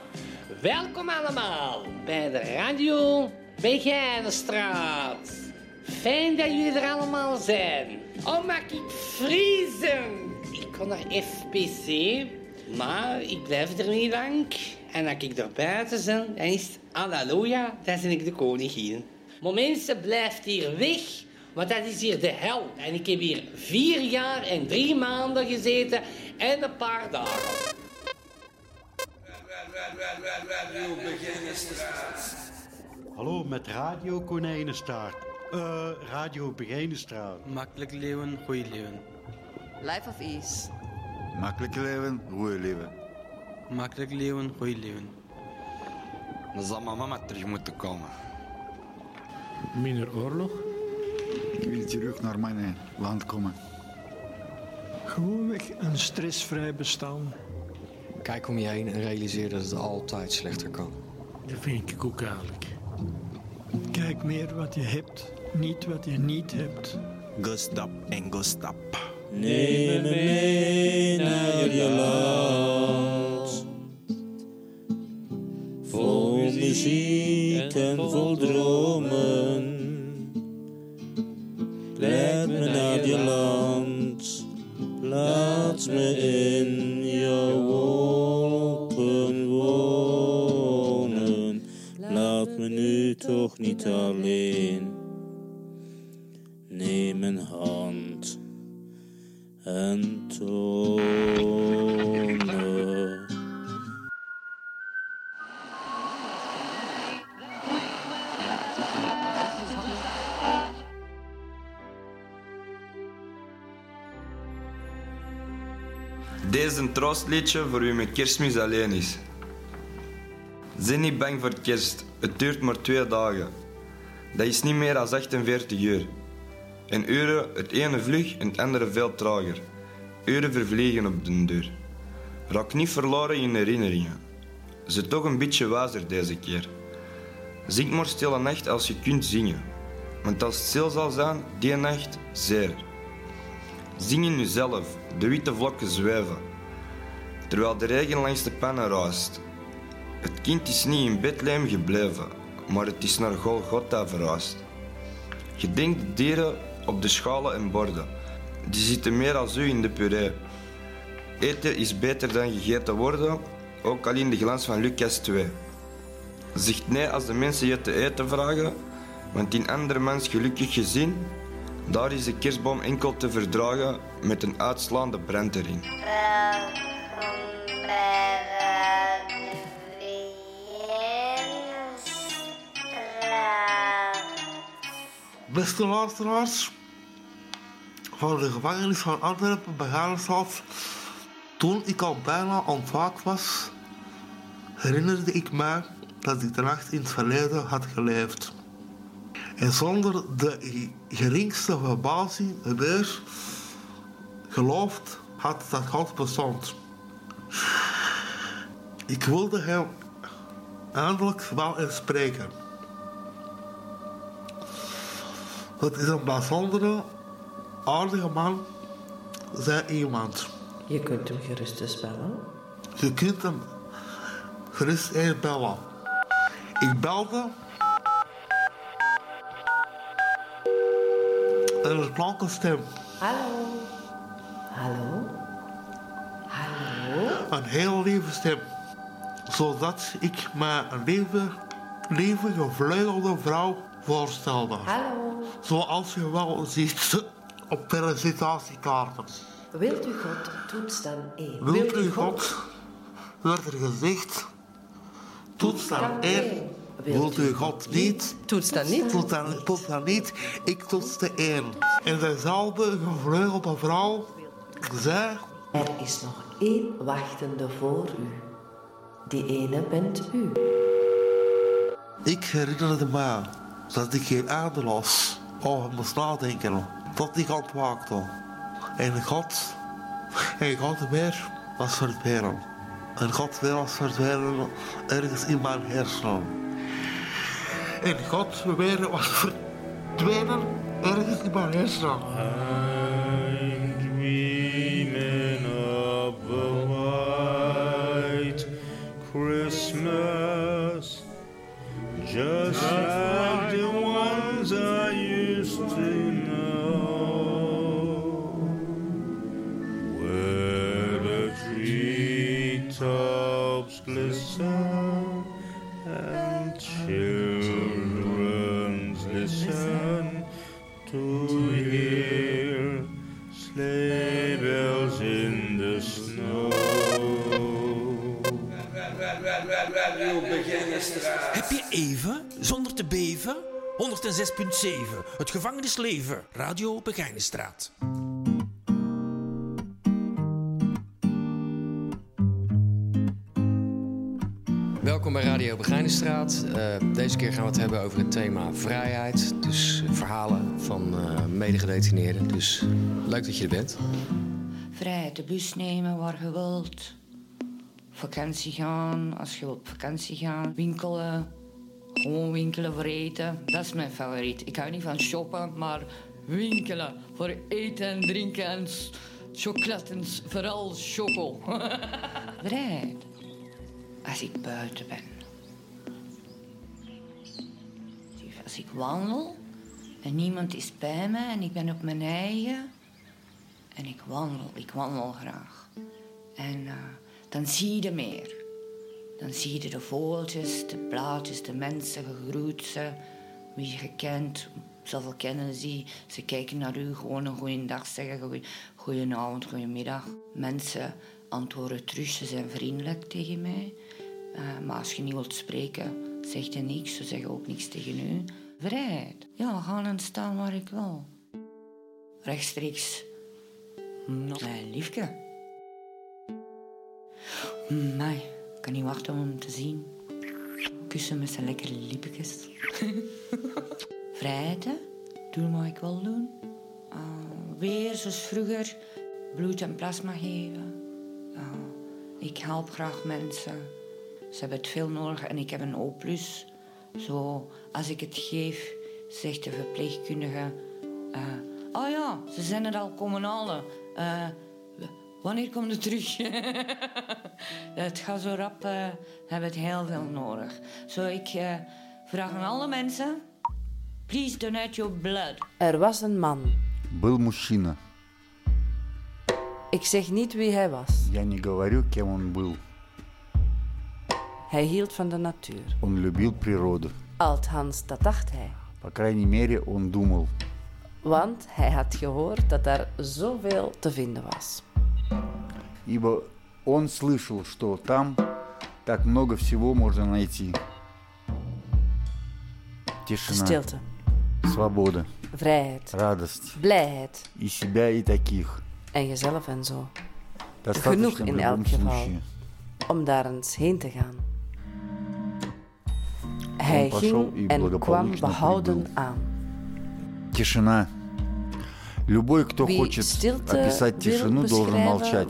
welkom allemaal bij de Radio Begijnenstraat. Fijn dat jullie er allemaal zijn. Oh, mag ik vriezen? Ik kon naar FPC, maar ik blijf er niet lang. En als ik er buiten ben, dan is het halleluja, dan ben ik de koningin. Maar mensen, blijft hier weg, want dat is hier de hel. En ik heb hier vier jaar en drie maanden gezeten en een paar dagen. Hallo, met Radio Konijnenstaart. Eh, Radio Begijnenstraat. Makkelijk leven, goeie leven. Life of Ease. Makkelijk leven, goeie leven. Makkelijk leven, goeie leven. Dan zal mijn mama terug moeten komen. Minder oorlog? Ik wil terug naar mijn land komen. Gewoonweg een stressvrij bestaan. Kijk om je heen en realiseer dat het altijd slechter kan. Dat vind ik ook eigenlijk. Kijk meer wat je hebt, niet wat je niet hebt. Go stop en go stop. Neem me mee naar je land. Vol muziek en vol dromen. Leid me naar je land. Plaats me in jouw toch niet alleen. Neem mijn hand en toon me. Deze is een troostliedje voor wie met kerstmis alleen is. Zijn niet bang voor kerst, het duurt maar twee dagen. Dat is niet meer dan 48 uur. En uren, het ene vlug en het andere veel trager. Uren vervliegen op de deur. Raak niet verloren in herinneringen. Ze toch een beetje wijzer deze keer. Zing maar stille nacht als je kunt zingen. Want als het stil zal zijn, die nacht, zeer. Zing in jezelf, de witte vlokken zweven. Terwijl de regen langs de pannen raast. Het kind is niet in Bethlehem gebleven, maar het is naar Golgotha verhuisd. Gedenk de dieren op de schalen en borden. Die zitten meer als u in de puree. Eten is beter dan gegeten worden, ook al in de glans van Lucas 2. Zeg nee als de mensen je te eten vragen, want in andermans gelukkig gezin, daar is de kerstboom enkel te verdragen met een uitslaande brand erin. Beste luisteraars, van de gevangenis van Antwerpen Begijnenstraat, toen ik al bijna ontwaakt was, herinnerde ik mij dat ik de nacht in het verleden had geleefd. En zonder de geringste verbazing weer geloofd had dat God bestond. Ik wilde hem eindelijk wel eens spreken. Het is een bijzondere, aardige man, zei iemand. Je kunt hem gerust eens bellen. Je kunt hem gerust even bellen. Ik belde. En er klonk een stem. Hallo. Hallo. Hallo. Een heel lieve stem. Zodat ik me een lieve, lieve gevleugelde vrouw voorstelde. Hallo. Zoals je wel ziet op felicitatiekaarten. Wilt u God toets dan één? Wilt u God, werd er gezegd, toets dan één. Wilt u God niet? Toets dan niet? Toets dan, toets dan niet. Ik toetste één. En dezelfde gevleugelde vrouw zei... Er is nog één wachtende voor u. Die ene bent u. Ik herinnerde me dat ik geen aarde was. Oh, ik moest nadenken. Tot ik ontwaakte. En God, en God weer was verdwenen. En God weer was verdwenen ergens in mijn hersenen. En God weer was verdwenen ergens in mijn hersenen. Heb je even, zonder te beven? 106.7, het gevangenisleven, Radio Begijnenstraat. Welkom bij Radio Begijnenstraat. Eh, deze keer gaan we het hebben over het thema vrijheid. Dus verhalen van eh medegedetineerden. Dus leuk dat je er bent. Vrijheid de bus nemen waar je wilt. Vakantie gaan, als je op vakantie gaan. Winkelen. Gewoon winkelen voor eten. Dat is mijn favoriet. Ik hou niet van shoppen, maar winkelen. Voor eten en drinken en s- chocolade en s- vooral choco. Vrijheid. Als ik buiten ben. Als ik wandel en niemand is bij me en ik ben op mijn eigen en ik wandel, ik wandel graag. En eh, dan zie je meer. Dan zie je de vogeltjes, de blaadjes, de mensen, je groet ze, wie je kent. Zoveel kennen ze. Ze kijken naar u, gewoon een goeie dag zeggen, goedenavond, goedemiddag. Mensen antwoorden terug, ze zijn vriendelijk tegen mij. Eh, maar als je niet wilt spreken, zeg je niks, ze zeggen ook niks tegen u. Vrijheid. Ja, gaan en staan waar ik wil. Rechtstreeks mijn liefke. Mij, ik kan niet wachten om hem te zien. Kussen met zijn lekkere lippetjes. Vrijheid, hè? Doen wat ik wil doen. Uh, weer zoals vroeger bloed en plasma geven. Uh, ik help graag mensen. Ze hebben het veel nodig en ik heb een O+. Zo, als ik het geef, zegt de verpleegkundige... eh, oh ja, ze zijn er al komen halen Eh, wanneer komt het terug? het gaat zo rap, eh hebben het heel veel nodig. Zo, ik eh, vraag aan alle mensen... Please donate your blood. Er was een man. Был мужчина. Ik zeg niet wie hij was. Я не говорю, кем он был. Hij hield van de natuur. Он любил природу. Althans, dat dacht hij. По крайней мере, он думал. Want hij had gehoord dat er zoveel te vinden was. Ибо он слышал, что там так много всего можно найти. Тишина, Stilte, свобода, vrijheid, радость. blijheid И себя, и таких. en jezelf en zo. Genoeg in elk geval om daar eens heen te gaan. Hij ging en kwam behouden aan. Тишина. Любой, кто хочет описать тишину, должен молчать.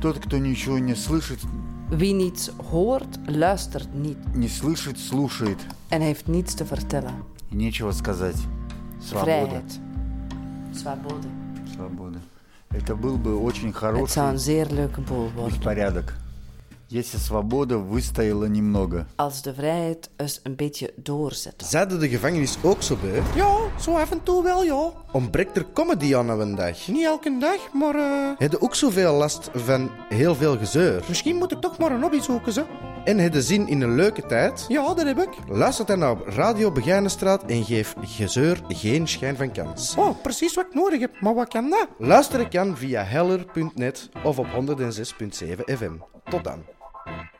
Тот, кто ничего не слышит, Wie niets hoort, luistert niet не слышит, слушает. en heeft niets te vertellen. И нечего сказать. Свобода. Vrijheid. Свобода. Свобода. Это был бы очень Het zou een хороший zeer leuke boel worden. беспорядок. Если свобода выстояла немного. Als de vrijheid eens een beetje doorzet. Zeiden de gevangenis ook zo bij? Ja, zo af en toe wel, ja. Ontbreekt er comedy aan een dag? Niet elke dag, maar eh, Heb je ook zoveel last van heel veel gezeur? misschien moet ik toch maar een hobby zoeken, ze. En heb je zin in een leuke tijd? Ja, dat heb ik. Luister dan naar Radio Begijnenstraat en geef gezeur geen schijn van kans. Oh, precies wat ik nodig heb. Maar wat kan dat? Luisteren kan via heller.net of op 106.7 FM. Tot dan. Bye.